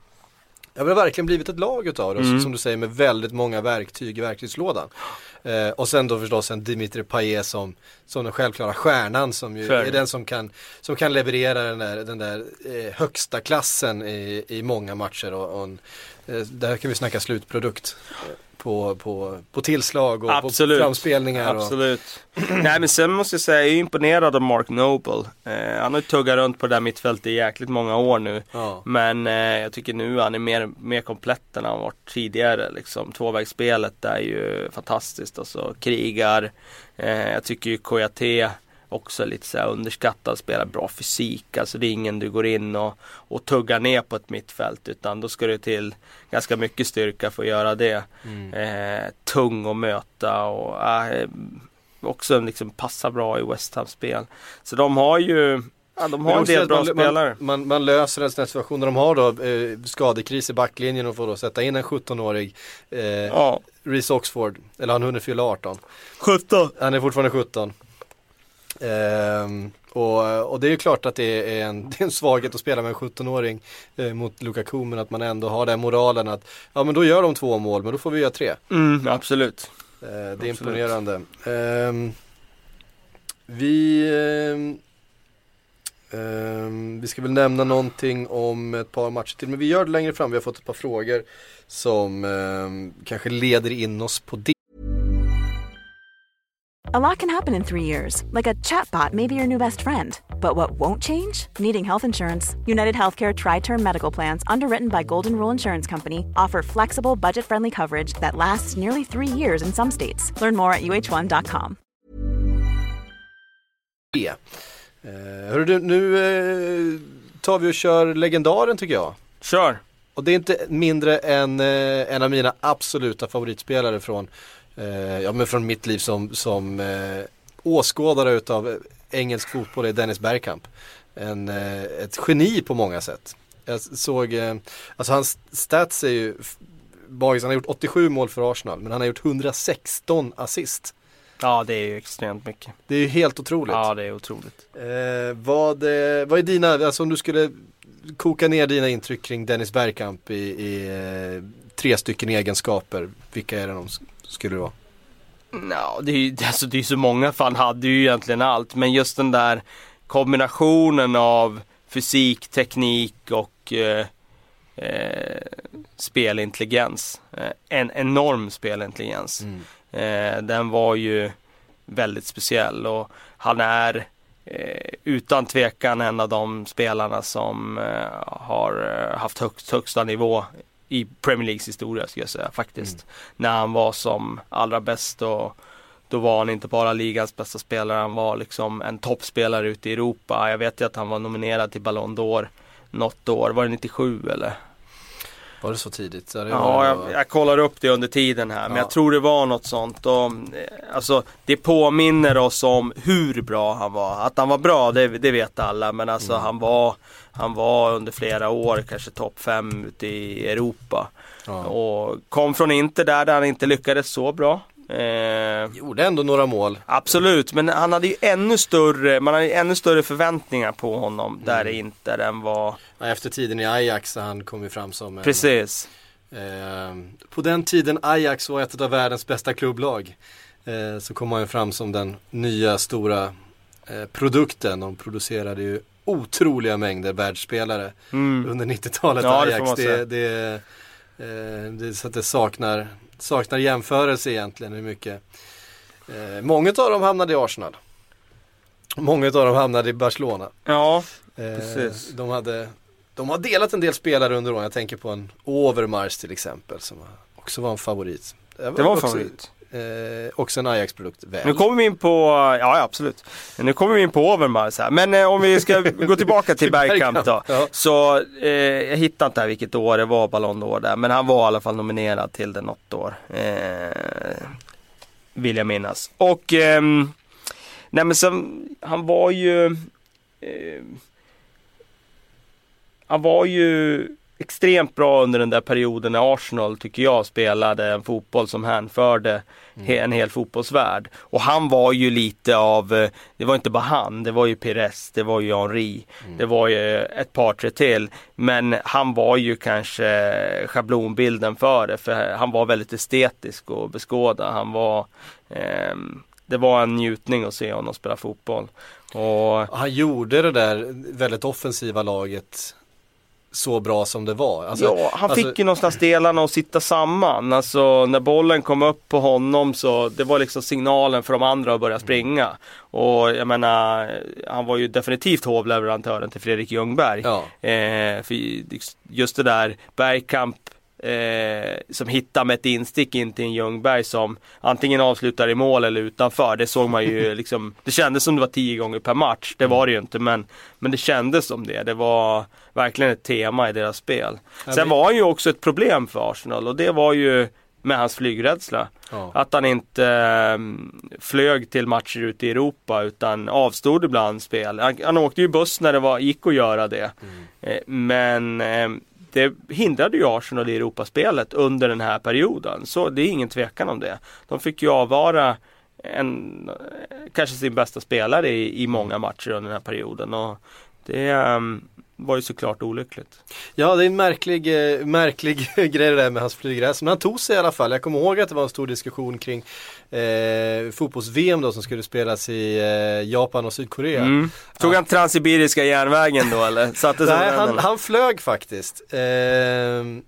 Ja, det har verkligen blivit ett lag utav det, Mm. som du säger med väldigt många verktyg i verktygslådan. Eh, och sen då förstås en Dimitri Payet som, som den självklara stjärnan som ju Så är den som kan, som kan leverera den där, den där eh, högsta klassen i, i många matcher. Och, och en, eh, där kan vi snacka slutprodukt på, på, på tillslag och Absolut. på framspelningar. Och, absolut. nej men sen måste jag säga, jag är imponerad av Mark Noble. Eh, han har ju tuggat runt på det där mittfältet i jäkligt många år nu. ja. Men eh, jag tycker nu han är mer, mer komplett än han varit tidigare. Liksom. Tvåvägsspelet är ju fantastiskt. Alltså, krigar. Eh, jag tycker ju Kouyaté också lite så underskattad. Spelar bra fysik. Alltså det är ingen du går in och, och tuggar ner på ett mittfält. Utan då ska det till ganska mycket styrka för att göra det. Mm. Eh, tung att möta och eh, också liksom passar bra i West Ham spel. Så de har ju Ja, de har en del bra man, spelare. Man, man, man löser en sån situation när de har då eh, skadekris i backlinjen och får då sätta in en 17-årig eh, Ja, Reece Oxford, eller han hunnit fylla 18. 17. Han är fortfarande 17. Ehm, och, och det är ju klart att det är en, det är en svaghet att spela med en 17-åring eh, mot Lukaku men att man ändå har den moralen att ja men då gör de två mål men då får vi göra tre. Mm, absolut. Eh, det är Absolut. imponerande. Ehm, vi ehm, ehm, vi ska väl nämna någonting om ett par matcher till men vi gör det längre fram. Vi har fått ett par frågor som ehm, kanske leder in oss på det. A lot can happen in three years, like a chatbot may be your new best friend. But what won't change? Needing health insurance. United Healthcare Tri Term Medical Plans, underwritten by Golden Rule Insurance Company, offer flexible, budget friendly coverage that lasts nearly three years in some states. Learn more at uh1.com. Eh, hörru du, nu eh, tar vi och kör legendaren tycker jag. Kör! Och det är inte mindre än eh, en av mina absoluta favoritspelare från, eh, ja, men från mitt liv som, som eh, åskådare utav engelsk fotboll är Dennis Bergkamp. En, eh, ett geni på många sätt. Jag såg, eh, alltså hans stats är ju magiskt. Han har gjort 87 mål för Arsenal men han har gjort 116 assist. Ja, det är ju extremt mycket. Det är ju helt otroligt. Ja, det är otroligt. Eh, vad, eh, vad är dina, alltså om du skulle koka ner dina intryck kring Dennis Bergkamp i, i eh, tre stycken egenskaper, vilka är det de skulle det vara? Ja, det är ju alltså, det är så många, för han hade ju egentligen allt. Men just den där kombinationen av fysik, teknik och eh, eh, spelintelligens. Eh, en enorm spelintelligens. Eh, den var ju väldigt speciell och han är eh, utan tvekan en av de spelarna som eh, har haft högst, högsta nivå i Premier Leagues historia skulle jag säga faktiskt. När han var som allra bäst och då var han inte bara ligans bästa spelare, han var liksom en toppspelare ute i Europa. Jag vet ju att han var nominerad till Ballon d'Or något år, var det 97 eller? Var det så tidigt? Så det Ja, jag, jag kollar upp det under tiden här, men Ja. jag tror det var något sånt. Och, eh, alltså, det påminner oss om hur bra han var. Att han var bra, det, det vet alla. Men alltså Mm. han, var, han var under flera år kanske topp fem ute i Europa. Ja. Och kom från Inter där, där han inte lyckades så bra. Eh, Gjorde ändå några mål. Absolut, men han hade ju ännu större, man hade ju ännu större förväntningar på honom där Mm. i Inter än vad... Efter tiden i Ajax så han kom ju fram som en, Precis. Eh, på den tiden Ajax var ett av världens bästa klubblag. Eh, så kom han ju fram som den nya stora eh, produkten. De producerade ju otroliga mängder världsspelare Mm. under 90-talet Ja, det Ajax. Det, det, eh, det, så att det saknar, saknar jämförelse egentligen hur mycket. Eh, många av dem hamnade i Arsenal. Många av dem hamnade i Barcelona. Ja, Eh, Precis. De, hade, de har delat en del spelare under åren. Jag tänker på en Overmars till exempel som också var en favorit. det var en också, favorit. Eh, också en Ajax-produkt. Väl. Nu kommer vi in på, ja absolut. Nu kommer vi in på Overmars här. Men eh, om vi ska gå tillbaka till Bergkamp då. Ja. Så eh, jag hittar inte här vilket år det var Ballon d'Or där. Men han var i alla fall nominerad till det något år. Eh, vill jag minnas. Och ehm, nej men sen, han var ju eh, han var ju extremt bra under den där perioden när Arsenal, tycker jag, spelade en fotboll som hänförde he- en hel fotbollsvärld. Och han var ju lite av, eh, det var inte bara han, det var ju Pires, det var ju Henri, det var ju ett par tre till. Men han var ju kanske schablonbilden för det, för han var väldigt estetisk och beskåda. Han var, ehm, det var en njutning att se honom spela fotboll. Och Han gjorde det där väldigt offensiva laget så bra som det var. Alltså, ja, han alltså- fick ju någonstans delarna att sitta samman. Alltså när bollen kom upp på honom så det var liksom signalen för de andra att börja springa. Och jag menar, han var ju definitivt hovleverantören till Fredrik Ljungberg. Ja. Eh, för just det där Bergkamp eh, som hittar med ett instick in till en Ljungberg som antingen avslutar i mål eller utanför. Det såg man ju liksom, det kändes som det var tio gånger per match. Det var det ju inte men, men det kändes som det. Det var verkligen ett tema i deras spel. Sen var han ju också ett problem för Arsenal och det var ju med hans flygrädsla. Ja. Att han inte eh, flög till matcher ute i Europa utan avstod ibland spel. Han, han åkte ju buss när det var, gick att göra det. Eh, men eh, det hindrade ju Arsenal i Europaspelet under den här perioden. Så det är ingen tvekan om det. De fick ju avvara en, eh, kanske sin bästa spelare i, i många matcher under den här perioden. Och det ehm, var ju såklart olyckligt. Ja, det är en märklig, eh, märklig grej det där med hans flygrädsla. Men han tog sig i alla fall. Jag kommer ihåg att det var en stor diskussion kring eh, fotbolls-VM då som skulle spelas i eh, Japan och Sydkorea. Mm. Tog han Transsibiriska järnvägen då eller? Satte Nej, han, han flög faktiskt. Ehm,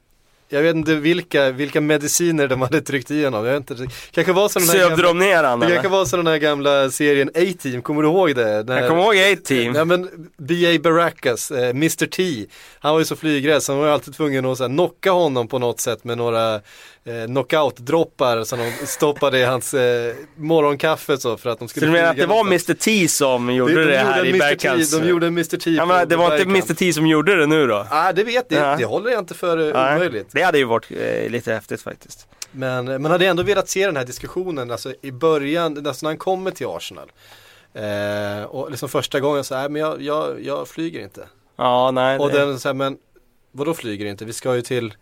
jag vet inte vilka, vilka mediciner de hade tryckt i honom. Jag vet inte, kanske var som den här Sövde gamla, de ner han det kanske var som den här gamla serien A-Team, kommer du ihåg det? När- Jag kommer ihåg A-Team. Ja men B.A. Baracus, eh, Mr T, han var ju så flygrädd så han var alltid tvungen att så här, knocka honom på något sätt med några eh, knockout-droppar som de stoppade i hans eh, morgonkaffe så för att de Så skulle du menar att det var. Mr T som gjorde de det, gjorde här i Bergkamps? De gjorde Mr T Ja, men det var inte. Mr T som gjorde det nu då? Ah, det vet det, Ja. det håller jag inte för Nej, omöjligt. Det hade ju varit eh, lite häftigt faktiskt. Men eh, man hade ändå velat se den här diskussionen, alltså i början, alltså när han kommer till Arsenal. Eh, och liksom första gången så här, men jag, jag, jag flyger inte. Ja, nej. Och det- den så här, men vadå flyger inte? Vi ska ju till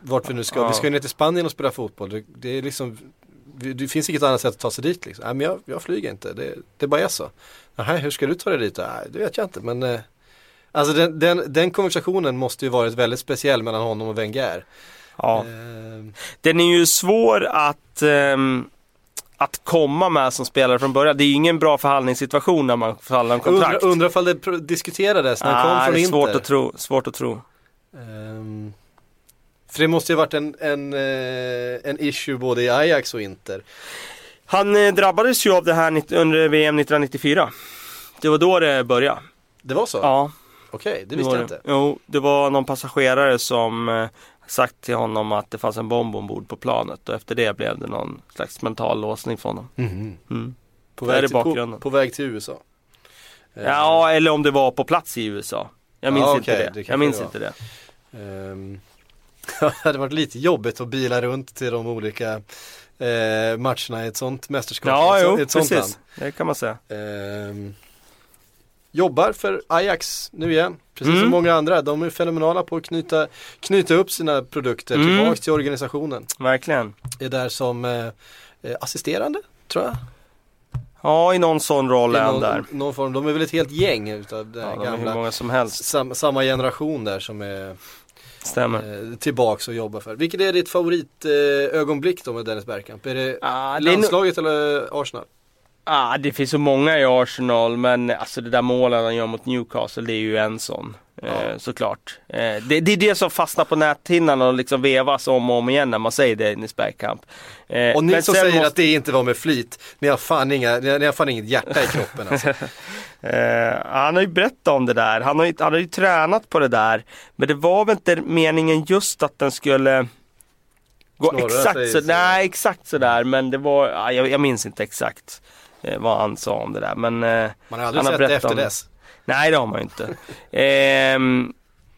vart vi nu ska. Ja. Vi ska ju ner till Spanien och spela fotboll. Det, det är liksom, det finns inget annat sätt att ta sig dit liksom. Nej men jag, jag flyger inte, det, det bara är så. Nej, hur ska du ta dig dit? Nej, det vet jag inte men eh, Alltså den, den, den konversationen måste ju varit väldigt speciell mellan honom och Wenger. ja. Eh, Den är ju svår att, ehm, att komma med som spelare från början. Det är ju ingen bra förhandlingssituation när man förhandlar om kontrakt. undrar, undrar ifall det diskuterades när han kom från det är Inter. svårt att tro. Svårt att tro. Ehm, för det måste ju varit en, en, eh, en issue både i Ajax och Inter. Han eh, drabbades ju av det här under VM 1994. Det var då det började. Det var så? Ja, Okej, det det visste var jag det. inte. Jo, det var någon passagerare som eh, sagt till honom att det fanns en bomb ombord på planet och efter det blev det någon slags mental låsning för honom. Mm. På, Det väg det till, på, bakgrunden. på väg till USA. Ja, eller om det var på plats i USA. Jag minns Ja, inte okej, det. det jag minns det inte det. ehm, det hade varit lite jobbigt att bila runt till de olika eh, matcherna i ett sånt mästerskap. Ja, ett, jo, ett sånt precis. Det kan man säga. Ehm, jobbar för Ajax nu igen, precis Mm. som många andra. De är fenomenala på att knyta, knyta upp sina produkter Mm. tillbaks till organisationen. Verkligen. Är där som eh, eh, assisterande, tror jag. Ja, i någon sån roll är han där. någon form. De är väl ett helt gäng utav den Ja, de är hur gamla, många som helst. sam, samma generation där som är Stämmer. eh, tillbaks och jobbar för. Vilket är ditt favoritögonblick ögonblick då med Dennis Bergkamp? Är det Ah, det, är landslaget eller Arsenal? ah, det finns så många i Arsenal, men alltså det där målet han gör mot Newcastle, det är ju en sån. Eh, såklart. Eh, det, det är det som fastnar på näthinnan och liksom vevas om och om igen när man säger Dennis Bergkamp. Eh, Och ni men som säger måste- att det inte var med flit, ni har fan, inga, ni har, ni har fan inget hjärta i kroppen alltså. Eh, han har ju berättat om det där. Han har, ju, han har ju tränat på det där. Men det var väl inte meningen just att den skulle gå Knorra sig exakt så, så. Nej, exakt sådär. Men det var, ja, jag, jag minns inte exakt eh, vad han sa om det där. Men eh, Man har aldrig Han har sett det efter om det. dess. nej, det har man ju inte.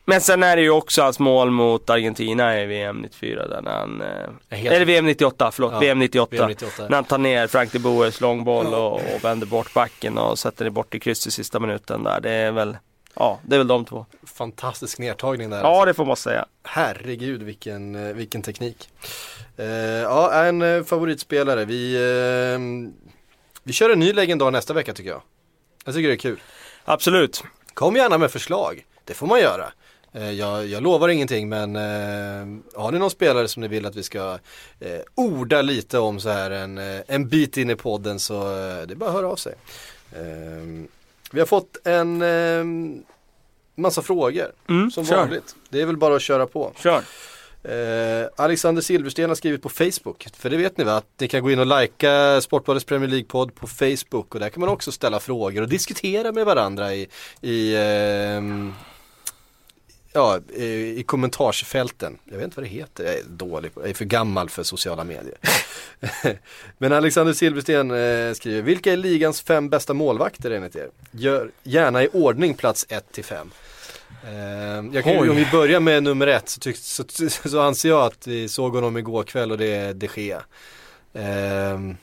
Men sen är det ju också hans mål mot Argentina i VM 94 där när han, eh, helt- eller VM 98, förlåt, Ja, VM 98. VM 98. När han tar ner Frank de Boers långboll och, och vänder bort backen och sätter det bort i kryss i sista minuten där. Det är väl, ja, det är väl de två. Fantastisk nedtagning där. Ja, det får man säga. Herregud vilken, eh, vilken teknik. Eh, ja, en favoritspelare. Vi, eh, vi kör en ny legendar nästa vecka tycker jag. Jag tycker det är kul. Absolut. Kom gärna med förslag. Det får man göra. Eh, jag, jag lovar ingenting men eh, har ni någon spelare som ni vill att vi ska eh, orda lite om så här en, eh, en bit in i podden så eh, det är bara att höra av sig. Eh, vi har fått en eh, massa frågor Mm, som kör. vanligt. Det är väl bara att köra på. Kör. Eh, Alexander Silversten har skrivit på Facebook, för det vet ni va? Att ni kan gå in och likea Sportbladets Premier League-podd på Facebook och där kan man också ställa frågor och diskutera med varandra i, i ehm, Ja, i i kommentarsfälten. Jag vet inte vad det heter, jag är dålig på jag är för gammal för sociala medier. Men Alexander Silversten eh, skriver, vilka är ligans fem bästa målvakter enligt er? Gör gärna i ordning plats 1 till 5. Jag kan, Oj. om vi börjar med nummer ett så, tyck, så, så anser jag att vi såg honom igår kväll och det är de Gea. Ehm,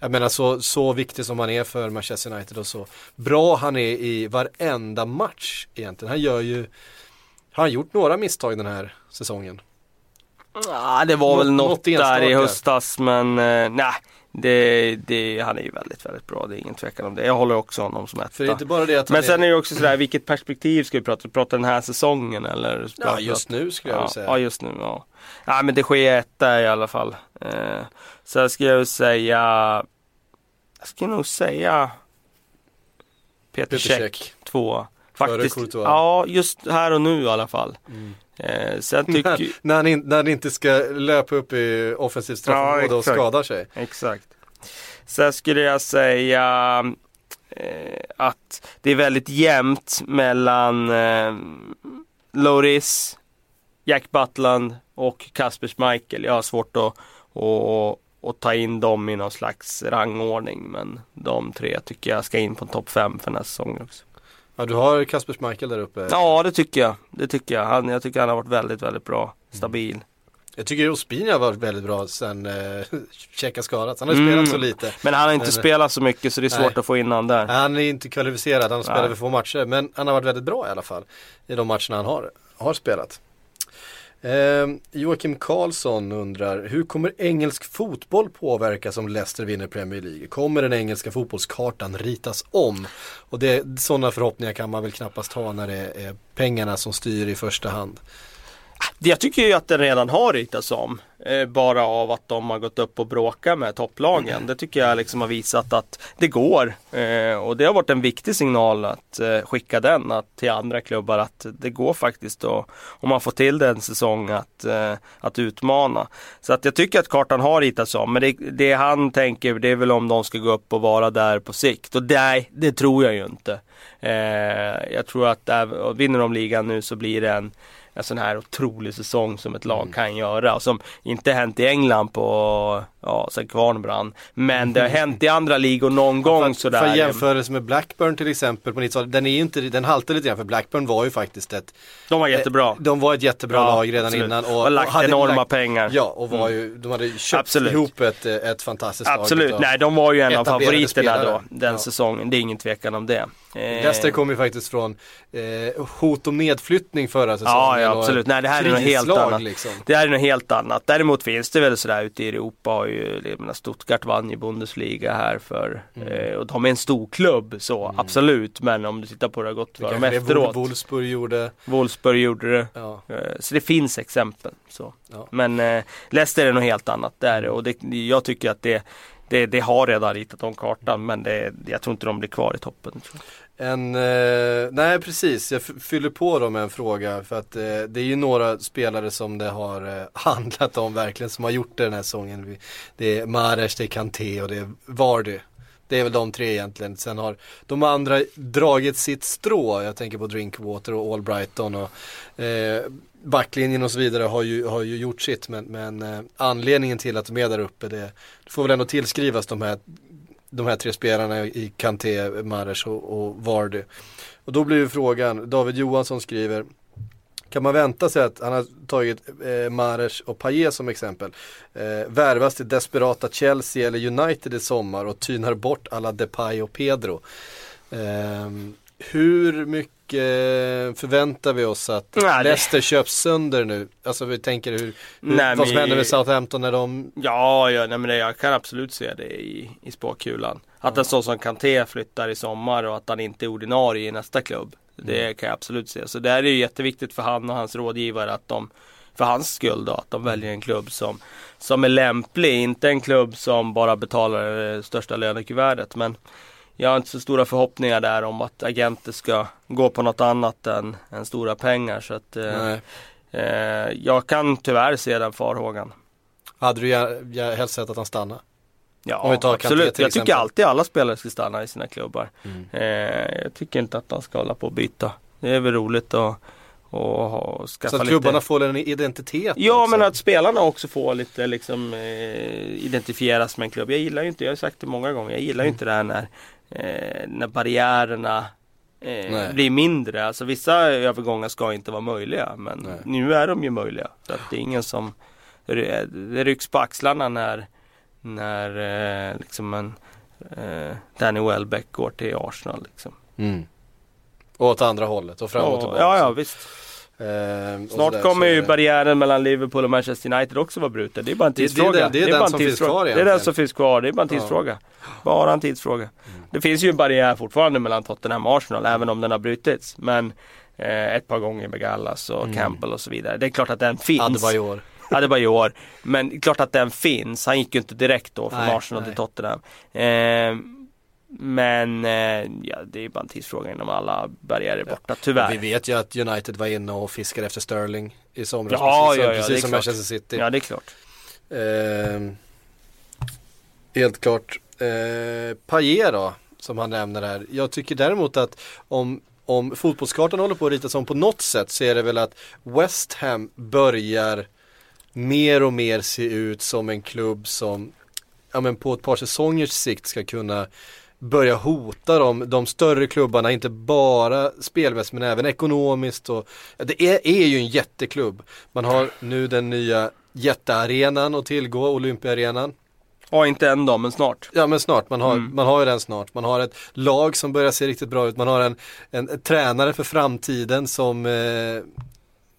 jag menar så, så viktig som han är för Manchester United och så bra han är i varenda match egentligen. Han gör ju, har han gjort några misstag den här säsongen? Ja, det var Nå- väl något, något där i höstas men eh, nej. Det, det, han är ju väldigt, väldigt bra. Det är ingen tvekan om det. Jag håller också honom som För etta. inte bara det att Men sen är, det också sådär, vilket perspektiv ska vi prata? Prata den här säsongen eller? ja prata- just nu skulle jag ja, säga. Ja, just nu ja. Ja, men det sker etta i alla fall. Eh, så skulle jag säga, jag skulle nog säga Peter, Peter Käck, Käck. Faktiskt, ja just här och nu i alla fall. Mm. Eh, sen tycker ju- när, han in, när han inte ska löpa upp i offensivt straffområde och exakt. skadar sig. Exakt. Sen skulle jag säga eh, att det är väldigt jämnt mellan eh, Loris, Jack Butland och Kasper Schmeichel. Jag har svårt att, att, att ta in dem i någon slags rangordning men de tre tycker jag ska in på topp fem för nästa säsong också. Ja du har Kasper Schmeichel där uppe. Ja det tycker jag. Det tycker jag. Han, jag tycker han har varit väldigt, väldigt bra. Stabil. Jag tycker Ospina har varit väldigt bra sen eh, har skadats. Han har Mm. spelat så lite. Men han har inte Men- spelat så mycket så det är svårt Nej. att få in han där. Han är inte kvalificerad, han spelar väl få matcher. Men han har varit väldigt bra i alla fall. I de matcherna han har, har spelat. Eh, Joakim Karlsson undrar, hur kommer engelsk fotboll påverkas om Leicester vinner Premier League? Kommer den engelska fotbollskartan ritas om? Och det, sådana förhoppningar kan man väl knappast ha när det är pengarna som styr i första hand. Jag tycker ju att den redan har ritats om. Eh, bara av att de har gått upp och bråkat med topplagen. Det tycker jag liksom har visat att det går. Eh, och det har varit en viktig signal att eh, skicka den att, till andra klubbar att det går faktiskt då, om man får till det en säsong att, att utmana. Så att jag tycker att kartan har ritats om. Men det, det han tänker det är väl om de ska gå upp och vara där på sikt. Och nej, det tror jag ju inte. Jag tror att vinner de ligan nu så blir det en en sån här otrolig säsong som ett lag Mm. kan göra och som inte hänt i England på, ja sen kvarn brann. Men det har hänt i andra ligor någon gång för, sådär. För jämförelse med Blackburn till exempel på 90-talet, den är inte, den haltar lite grann för Blackburn var ju faktiskt ett De var jättebra. Eh, De var ett jättebra Ja, lag redan absolut. innan Och lagt hade enorma lagt- pengar. Ja, och var ju, de hade köpt Absolut. ihop ett, ett fantastiskt lag. Absolut, nej de var ju en av favoriterna spelare. då den Ja. säsongen. Det är ingen tvekan om det. Eh, Leicester kom ju faktiskt från eh, hot om nedflyttning förra säsongen. Ja, ja absolut. Nej, det här är något helt annat. Liksom. Det här är något helt annat. Däremot finns det väl sådär ute i Europa. Har ju, menar, Stuttgart vann ju Bundesliga här för Mm. eh, och de är en stor klubb så absolut. Men om du tittar på hur det har gått för dem efteråt. Wol- Wolfsburg gjorde. Wolfsburg gjorde det. Ja, Eh, Så det finns exempel. Så. Ja. Men eh, Leicester är något helt annat där och det, jag tycker att det, det, det har redan ritat om kartan men det, jag tror inte de blir kvar i toppen. En, eh, nej precis, jag fyller på dem med en fråga för att eh, det är ju några spelare som det har eh, handlat om verkligen som har gjort det den här säsongen. Det är Mares, det är Kanté och det är Vardy. Det är väl de tre egentligen. Sen har de andra dragit sitt strå. Jag tänker på Drinkwater och Albrighton och eh, backlinjen och så vidare har ju, har ju gjort sitt. Men, men eh, anledningen till att de är där uppe det, det får väl ändå tillskrivas de här de här tre spelarna i Kanté, Mares och, och Vardy. Och då blir ju frågan, David Johansson skriver kan man vänta sig att han har tagit eh, Mares och Payet som exempel. Eh, värvas till desperata Chelsea eller United i sommar och tynar bort alla Depay och Pedro. Eh, hur mycket förväntar vi oss att Nej, det- Leicester köps sönder nu? Alltså vi tänker hur, hur Nej, vad som men- händer med Southampton när de Ja, ja nej, men det, jag kan absolut se det i, i spåkulan. Att en sån som Kanté flyttar i sommar och att han inte är ordinarie i nästa klubb. Det Mm. kan jag absolut se. Så det är ju jätteviktigt för han och hans rådgivare att de, för hans skull då, att de väljer en klubb som, som är lämplig. Inte en klubb som bara betalar det största lönekuvertet. Men jag har inte så stora förhoppningar där om att agenter ska gå på något annat än, än stora pengar. Så att, eh, eh, jag kan tyvärr se den farhågan. Hade du gär- helst sett att han stannar? Ja, absolut. Jag tycker alltid alla spelare ska stanna i sina klubbar. Mm. Eh, jag tycker inte att de ska hålla på och byta. Det är väl roligt att och, ha- skaffa Så att lite... klubbarna får en identitet Ja också. men att spelarna också får lite liksom eh, identifieras med en klubb. Jag gillar ju inte, jag har sagt det många gånger, jag gillar ju inte det här när, eh, när barriärerna eh, blir mindre. Alltså vissa övergångar ska inte vara möjliga men Nej. nu är de ju möjliga. Så att det är ingen som det rycks på axlarna när, när eh, liksom en eh, Danny Welbeck går till Arsenal. Liksom. Mm. Och åt andra hållet och fram och Ja, tillbaka. ja, ja visst. Ehm, och Snart kommer ju det- barriären mellan Liverpool och Manchester United också vara bruten. Det är bara en Det- det tidsfråga. den- det är den som finns tidsfråga. kvar Det är den egentligen. som finns kvar. Det är bara en tidsfråga. Bara en tidsfråga. Det finns ju en barriär fortfarande mellan Tottenham och Arsenal även om den har brutits. Men eh, ett par gånger med Gallas och Campbell och så vidare. Det är klart att den finns. Adebayor. Det år. Men det klart att den finns. Han gick ju inte direkt då från Nej, Arsenal nej. till Tottenham. Eh, men eh, ja, det är bara en tidsfråga innan alla barriärer är borta, tyvärr. Vi vet ju att United var inne och fiskade efter Sterling i somras. Ja, precis ja, ja, precis som klart. Manchester City. Ja det är klart. Ehm, helt klart. Uh, Payet då, som han nämner här. Jag tycker däremot att om, om fotbollskartan håller på att ritas om på något sätt så är det väl att West Ham börjar mer och mer se ut som en klubb som ja, men på ett par säsongers sikt ska kunna börja hota de, de större klubbarna, inte bara spelmässigt men även ekonomiskt. Och, det är, är ju en jätteklubb. Man har nu den nya jättearenan att tillgå, Olympiaarenan. Ja inte än då men snart. Ja men snart, man har, Mm. man har ju den snart. Man har ett lag som börjar se riktigt bra ut. Man har en, en, en tränare för framtiden som, eh,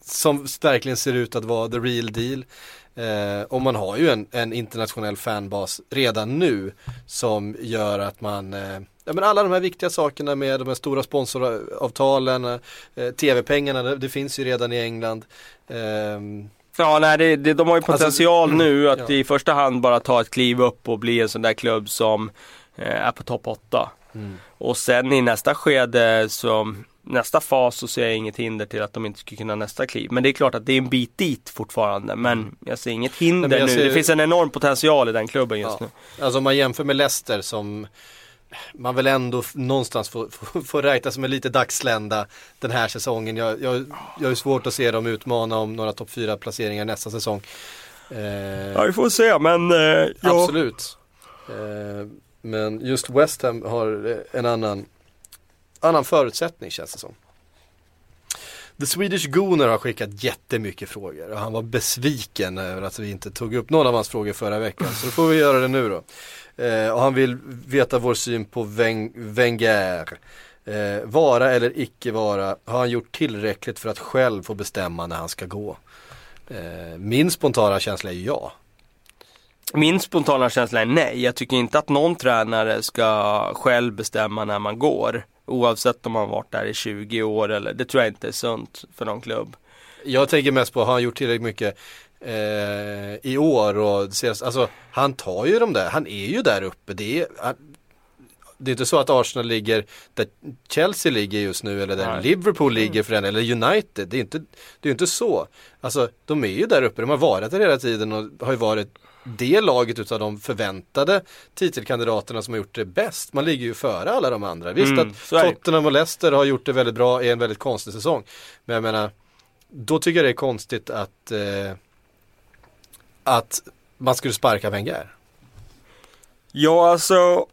som verkligen ser ut att vara the real deal. Eh, och man har ju en, en internationell fanbas redan nu som gör att man eh, Ja men alla de här viktiga sakerna med de här stora sponsoravtalen, eh, tv-pengarna, det, det finns ju redan i England. Ehm, Ja nej det, det, de har ju Alltså, potential nu att ja. i första hand bara ta ett kliv upp och bli en sån där klubb som eh, är på topp 8. mm. Och sen i nästa skede så Nästa fas så ser jag inget hinder till att de inte skulle kunna nästa kliv. Men det är klart att det är en bit dit fortfarande. Men jag ser inget hinder Nej, nu. ser- Det finns en enorm potential i den klubben just Ja. nu. Alltså om man jämför med Leicester som man väl ändå någonstans får, får, får räkna som en lite dagslända den här säsongen. Jag, jag, jag har svårt att se dem utmana om några topp 4 placeringar nästa säsong. Eh, ja vi får se men eh, ja. Absolut. Eh, men just West Ham har en annan, annan förutsättning känns det som. The Swedish Gooner har skickat jättemycket frågor och han var besviken över att vi inte tog upp någon av hans frågor förra veckan. Så då får vi göra det nu då. Eh, och han vill veta vår syn på Weng Wenger. Eh, vara eller icke vara, har han gjort tillräckligt för att själv få bestämma när han ska gå? Eh, min spontana känsla är ja. Min spontana känsla är nej. Jag tycker inte att någon tränare ska själv bestämma när man går. Oavsett om man varit där i 20 år eller, det tror jag inte är sunt för någon klubb. Jag tänker mest på, har han gjort tillräckligt mycket eh, i år och alltså han tar ju de där, han är ju där uppe. Det är, han, det är inte så att Arsenal ligger där Chelsea ligger just nu eller där Nej. Liverpool ligger mm. för den eller United. Det är inte, det är inte så. Alltså de är ju där uppe, de har varit där hela tiden och har ju varit det laget utav de förväntade titelkandidaterna som har gjort det bäst. Man ligger ju före alla de andra. Visst mm, att Tottenham och Leicester har gjort det väldigt bra i en väldigt konstig säsong. Men jag menar, då tycker jag det är konstigt att, eh, att man skulle sparka Wenger. Ja, alltså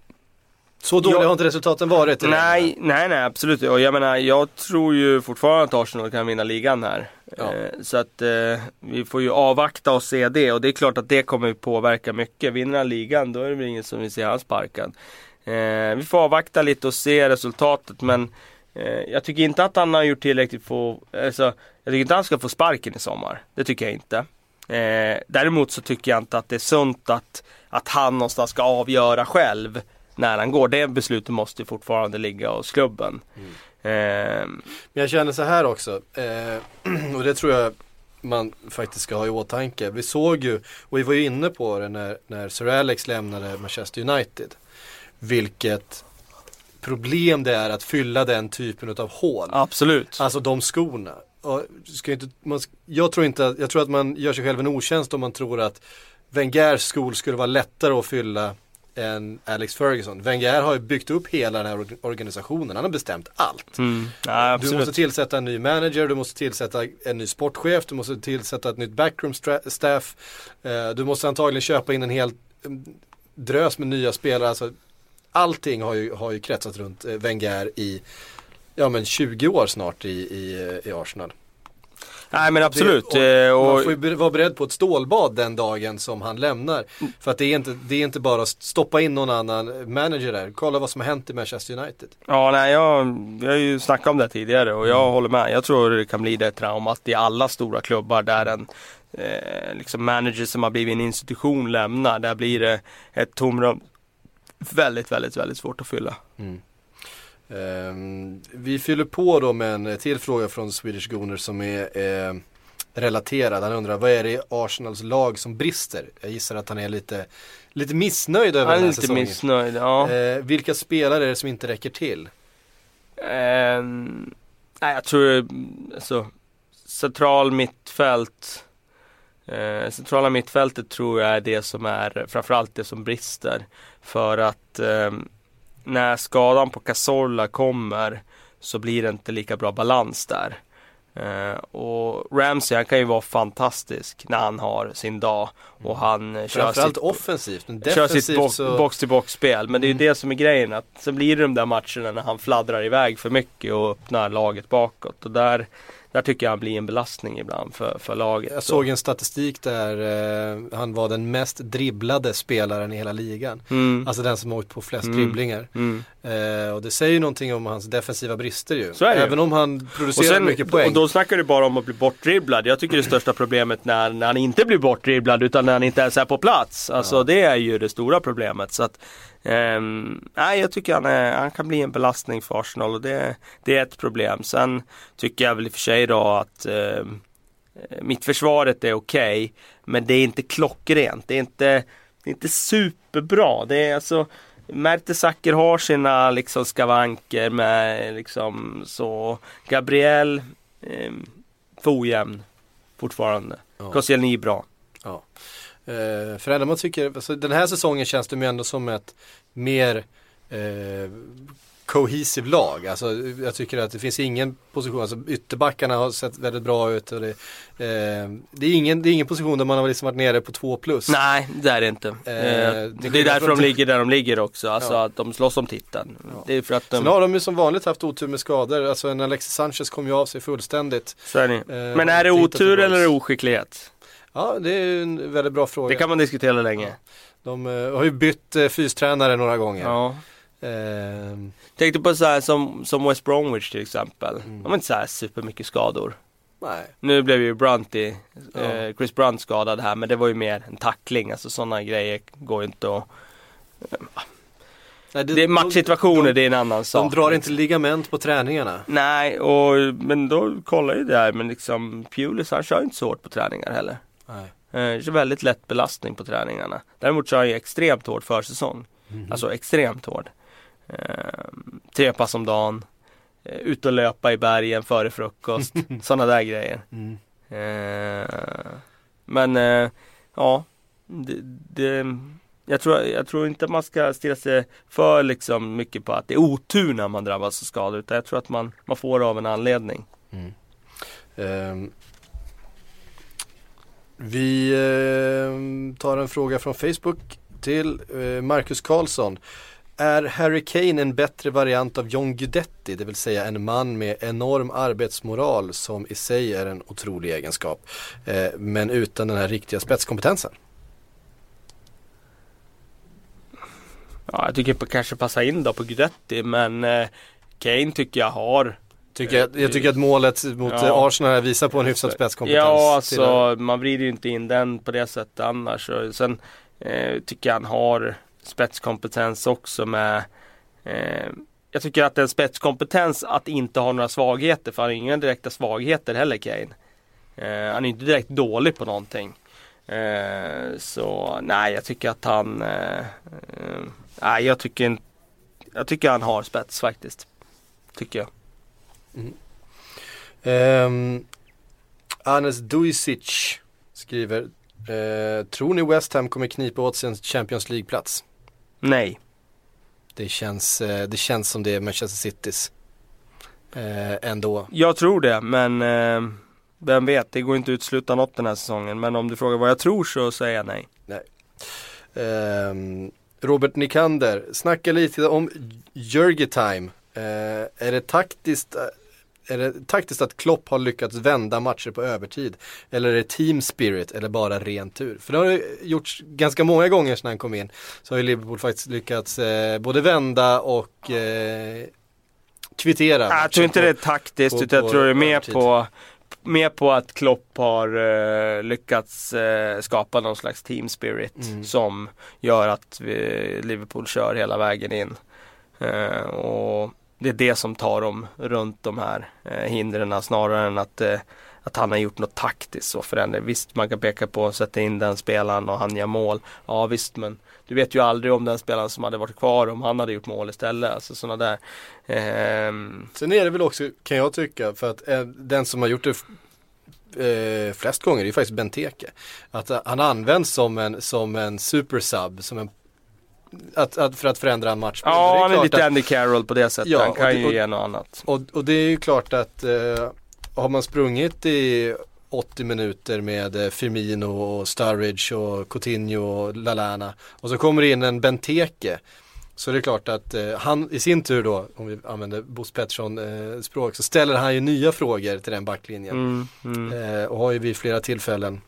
så dåliga har inte resultaten varit? Nej, nej, nej, absolut. Och jag menar, jag tror ju fortfarande att Arsenal kan vinna ligan här. Ja. Eh, så att eh, vi får ju avvakta och se det. Och det är klart att det kommer påverka mycket. Vinner han ligan, då är det väl ingen som vill se han sparkad. Eh, vi får avvakta lite och se resultatet. Men jag tycker inte att han har gjort tillräckligt för... Alltså, jag tycker inte att han ska få sparken i sommar. Det tycker jag inte. Eh, däremot så tycker jag inte att det är sunt att, att han någonstans ska avgöra själv när han går. Det beslutet måste fortfarande ligga hos klubben. Mm. Eh, Men jag känner så här också, eh, och det tror jag man faktiskt ska ha i åtanke. Vi såg ju, och vi var ju inne på det när, när Sir Alex lämnade Manchester United. Vilket problem det är att fylla den typen av hål. Absolut. Alltså de skorna. Och ska inte, man, jag, tror inte, jag tror att man gör sig själv en otjänst om man tror att Wengers skor skulle vara lättare att fylla än Alex Ferguson. Wenger har ju byggt upp hela den här organisationen, han har bestämt allt. Mm. Ja, du måste tillsätta en ny manager, du måste tillsätta en ny sportchef, du måste tillsätta ett nytt backroom staff. Eh, du måste antagligen köpa in en hel mm, drös med nya spelare. Alltså, allting har ju, har ju kretsat runt eh, Wenger i ja, men 20 år snart i, i, i Arsenal. Nej men absolut. Det, och, och, man får ju vara beredd på ett stålbad den dagen som han lämnar. Mm. För att det är, inte, det är inte bara att stoppa in någon annan manager där. Kolla vad som har hänt i Manchester United. Ja nej jag, jag har ju snackat om det tidigare och jag mm. håller med. Jag tror det kan bli det traumat i alla stora klubbar där en eh, liksom manager som har blivit en institution lämnar. Där blir det ett tomrum väldigt, väldigt, väldigt svårt att fylla. Mm. Um, vi fyller på då med en till fråga från Swedish Gunner som är eh, relaterad. Han undrar vad är det i Arsenals lag som brister? Jag gissar att han är lite, lite missnöjd över han den här säsongen. missnöjd, ja. Eh, vilka spelare är det som inte räcker till? Um, nej, jag tror alltså, central mittfält eh, Centrala mittfältet tror jag är det som är framförallt det som brister. För att eh, när skadan på Cazorla kommer så blir det inte lika bra balans där. Uh, och Ramsey han kan ju vara fantastisk när han har sin dag och han uh, kör sitt, offensivt, men kör sitt bo så... box till box spel. Men det är ju mm. det som är grejen att så blir det de där matcherna när han fladdrar iväg för mycket och öppnar laget bakåt och där där tycker jag han blir en belastning ibland för, för laget. Jag såg en statistik där eh, han var den mest dribblade spelaren i hela ligan. Mm. Alltså den som åkt på flest mm. dribblingar. Mm. Eh, och det säger ju någonting om hans defensiva brister ju. Även om han producerar sen, mycket poäng. Och då snackar du bara om att bli bortdribblad. Jag tycker det största problemet när, när han inte blir bortdribblad utan när han inte ens är på plats. Alltså ja. det är ju det stora problemet. Så att Um, nej, jag tycker han, är, han kan bli en belastning för Arsenal och det, det är ett problem. Sen tycker jag väl i och för sig då att uh, mittförsvaret är okej. Okay, men det är inte klockrent. Det är inte, det är inte superbra. Det är alltså Mertesacker har sina liksom skavanker med liksom så. Gabriel eh, för ojämn fortfarande. Ja. Koscielny bra. Ja. Eh, för ändå man tycker, alltså, den här säsongen känns det ju ändå som ett mer eh, cohesive lag. Alltså, jag tycker att det finns ingen position, alltså ytterbackarna har sett väldigt bra ut. Och det, eh, det, är ingen, det är ingen position där man har liksom varit nere på två plus. Nej, det är det inte. Eh, det det, är är därför de ligger där de ligger också. Alltså Ja. att de slåss om titeln. Det är för att de... Sen har de ju som vanligt haft otur med skador. Alltså en Alexis Sanchez kom ju av sig fullständigt. Så är det. Eh, Men är det otur eller oskicklighet? Ja, det är en väldigt bra fråga. Det kan man diskutera länge. De eh, har ju bytt uh, fystränare några gånger. Ja. Eh, Tänkte på så här som, som West Bromwich till exempel. Mm. De har inte så här supermycket skador. nej. Nu blev ju Brunty, Ja. eh, Chris Brunt skadad här men det var ju mer en tackling. Alltså sådana grejer går ju inte att... nej Det är matchsituationer, de, det är en annan de, sak. de drar inte ligament på träningarna. Nej, och, men då kollar ju det här men liksom Pulis han kör ju inte så hårt på träningar heller. Nej. Eh, kör väldigt lätt belastning på träningarna. Däremot kör han ju extremt hård försäsong. Mhm. Alltså extremt hård. Eh, tre pass om dagen. Eh, ut och löpa i bergen före frukost. Sådana där grejer. Mm. Eh, men eh, ja, det, det, jag, tror, jag tror inte man ska stirra sig för liksom mycket på att det är otur när man drabbas av skador. Utan jag tror att man, man får av en anledning. Ehm, vi eh, tar en fråga från Facebook till eh, Marcus Karlsson. Är Harry Kane en bättre variant av John Guidetti, det vill säga en man med enorm arbetsmoral som i sig är en otrolig egenskap, eh, men utan den här riktiga spetskompetensen? Ja, jag tycker på, kanske passa in då på Guidetti men eh, Kane tycker jag har Tycker jag, jag tycker att målet mot Ja. eh, Arsenal visar på en hyfsad spetskompetens. Ja, alltså man vrider ju inte in den på det sättet annars. Och sen eh, tycker jag han har spetskompetens också med eh, Jag tycker att det är en spetskompetens att inte ha några svagheter för han har inga direkta svagheter heller Kane. Eh, han är inte direkt dålig på någonting. Eh, så nej, jag tycker att han eh, eh, Nej, jag tycker Jag tycker han har spets faktiskt. Tycker jag. Um, Anes Dujsic skriver eh, Tror ni West Ham kommer knipa åt sig en Champions League-plats? Nej. Det känns, eh, det känns som det är Manchester Citys eh, ändå. Jag tror det, men eh, vem vet, det går inte att utesluta något den här säsongen. Men om du frågar vad jag tror så säger jag nej. Ehm, Robert Nikander, snacka lite om Jörgi Time. Eh, är det taktiskt är det taktiskt att Klopp har lyckats vända matcher på övertid? Eller är det team spirit eller bara ren tur? För det har det gjorts ganska många gånger sedan han kom in. Så har ju Liverpool faktiskt lyckats eh, både vända och eh, kvittera. jag tror inte på- det är taktiskt, på- utan jag tror det är mer övertid. på, mer på att Klopp har eh, lyckats eh, skapa någon slags team spirit Mm. som gör att vi, Liverpool kör hela vägen in. Eh, och det är det som tar dem runt de här eh, hindren snarare än att, eh, att han har gjort något taktiskt och förändrat. Visst man kan peka på att sätta in den spelaren och han gör mål. Ja visst men du vet ju aldrig om den spelaren som hade varit kvar om han hade gjort mål istället. Alltså sådana där. Eh, Sen är det väl också, kan jag tycka, för att eh, den som har gjort det eh, flest gånger är ju faktiskt Benteke. Att eh, han används som en, som en supersub, som en, att, att, för att förändra en match. Ja, han är klart lite Andy Carroll på det sättet. Ja, han och kan det- ju och- ge något annat. och, och det är ju klart att eh, har man sprungit i 80 minuter med eh, Firmino och Sturridge och Coutinho och Lalana och så kommer det in en Benteke så det är klart att eh, han i sin tur då, om vi använder Bosse Pettersson eh, språk, så ställer han ju nya frågor till den backlinjen. Mm, mm. Eh, och har ju vid flera tillfällen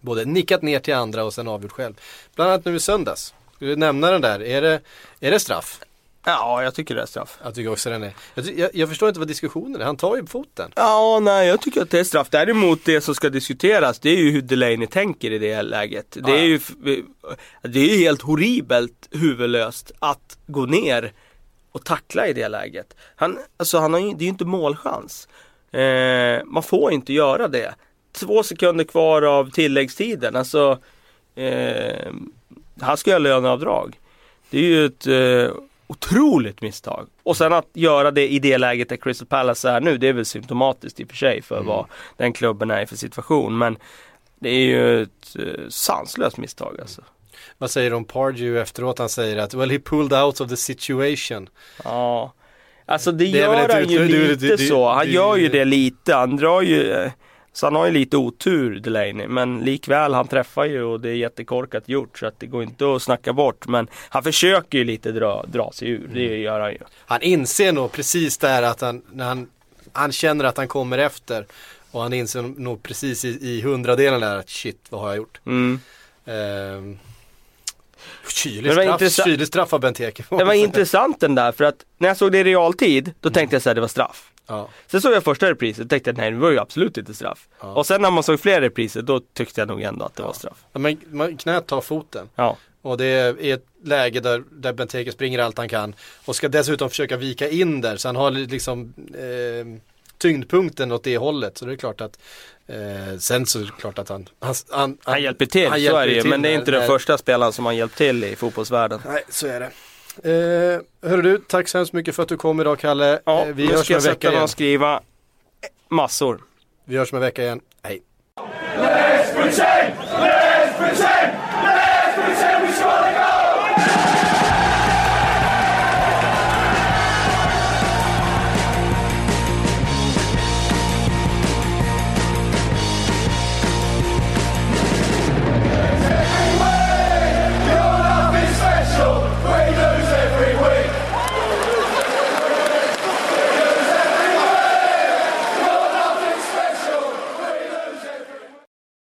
både nickat ner till andra och sen avgjort själv. Bland annat nu i söndags. Skulle du nämna den där, är det, är det straff? Ja, jag tycker det är straff. Jag tycker också den är. Jag, jag, jag förstår inte vad diskussionen är, han tar ju foten. Ja, nej, jag tycker att det är straff. Däremot det som ska diskuteras, det är ju hur Delaney tänker i det läget. Det Ja, är ju det är ju helt horribelt huvudlöst att gå ner och tackla i det läget. Han, alltså han har ju, det är ju inte målchans. Eh, man får inte göra det. Två sekunder kvar av tilläggstiden, alltså eh, han ska göra löneavdrag. Det är ju ett eh, otroligt misstag. Och sen att göra det i det läget där Crystal Palace är nu, det är väl symptomatiskt i och för sig för vad den klubben är i för situation. Men det är ju ett eh, sanslöst misstag alltså. vad säger de om Pardew efteråt? Han säger att well he pulled out of the situation. Ja. Alltså det, Det gör han ju lite så. Han gör ju det lite. Han drar ju eh, så han har ju lite otur Delaney. Men likväl han träffar ju och det är jättekorkat gjort. Så att det går inte att snacka bort. Men han försöker ju lite dra, dra sig ur. Det Mm. gör han ju. Han inser nog precis där att han, när han, han känner att han kommer efter. Och han inser nog precis i, i hundradelen där att shit, vad har jag gjort? Mm. Ehm, kylig, straff, kylig straff av Benteke. Det var intressant den där för att när jag såg det i realtid då tänkte jag att det var straff. Ja. Sen såg jag första reprisen och tänkte att nej det var ju absolut inte straff. Ja. Och sen när man såg fler repriser då tyckte jag nog ändå att det var straff. Ja, Men man, knät tar foten. Ja. Och det är ett läge där, där Benteke springer allt han kan. Och ska dessutom försöka vika in där. Så han har liksom eh, tyngdpunkten åt det hållet. Så det är klart att eh, sen så är det klart att han Han, han, Han hjälper till, han så hjälper är det ju. Men det är inte den första spelaren som har hjälpt till i fotbollsvärlden. Nej, så är det. Eh, hörru du, tack så hemskt mycket för att du kom idag Kalle. Ja, eh, vi nu hörs ska jag sätta mig igen. och skriva massor. Vi hörs om en vecka igen. Hej.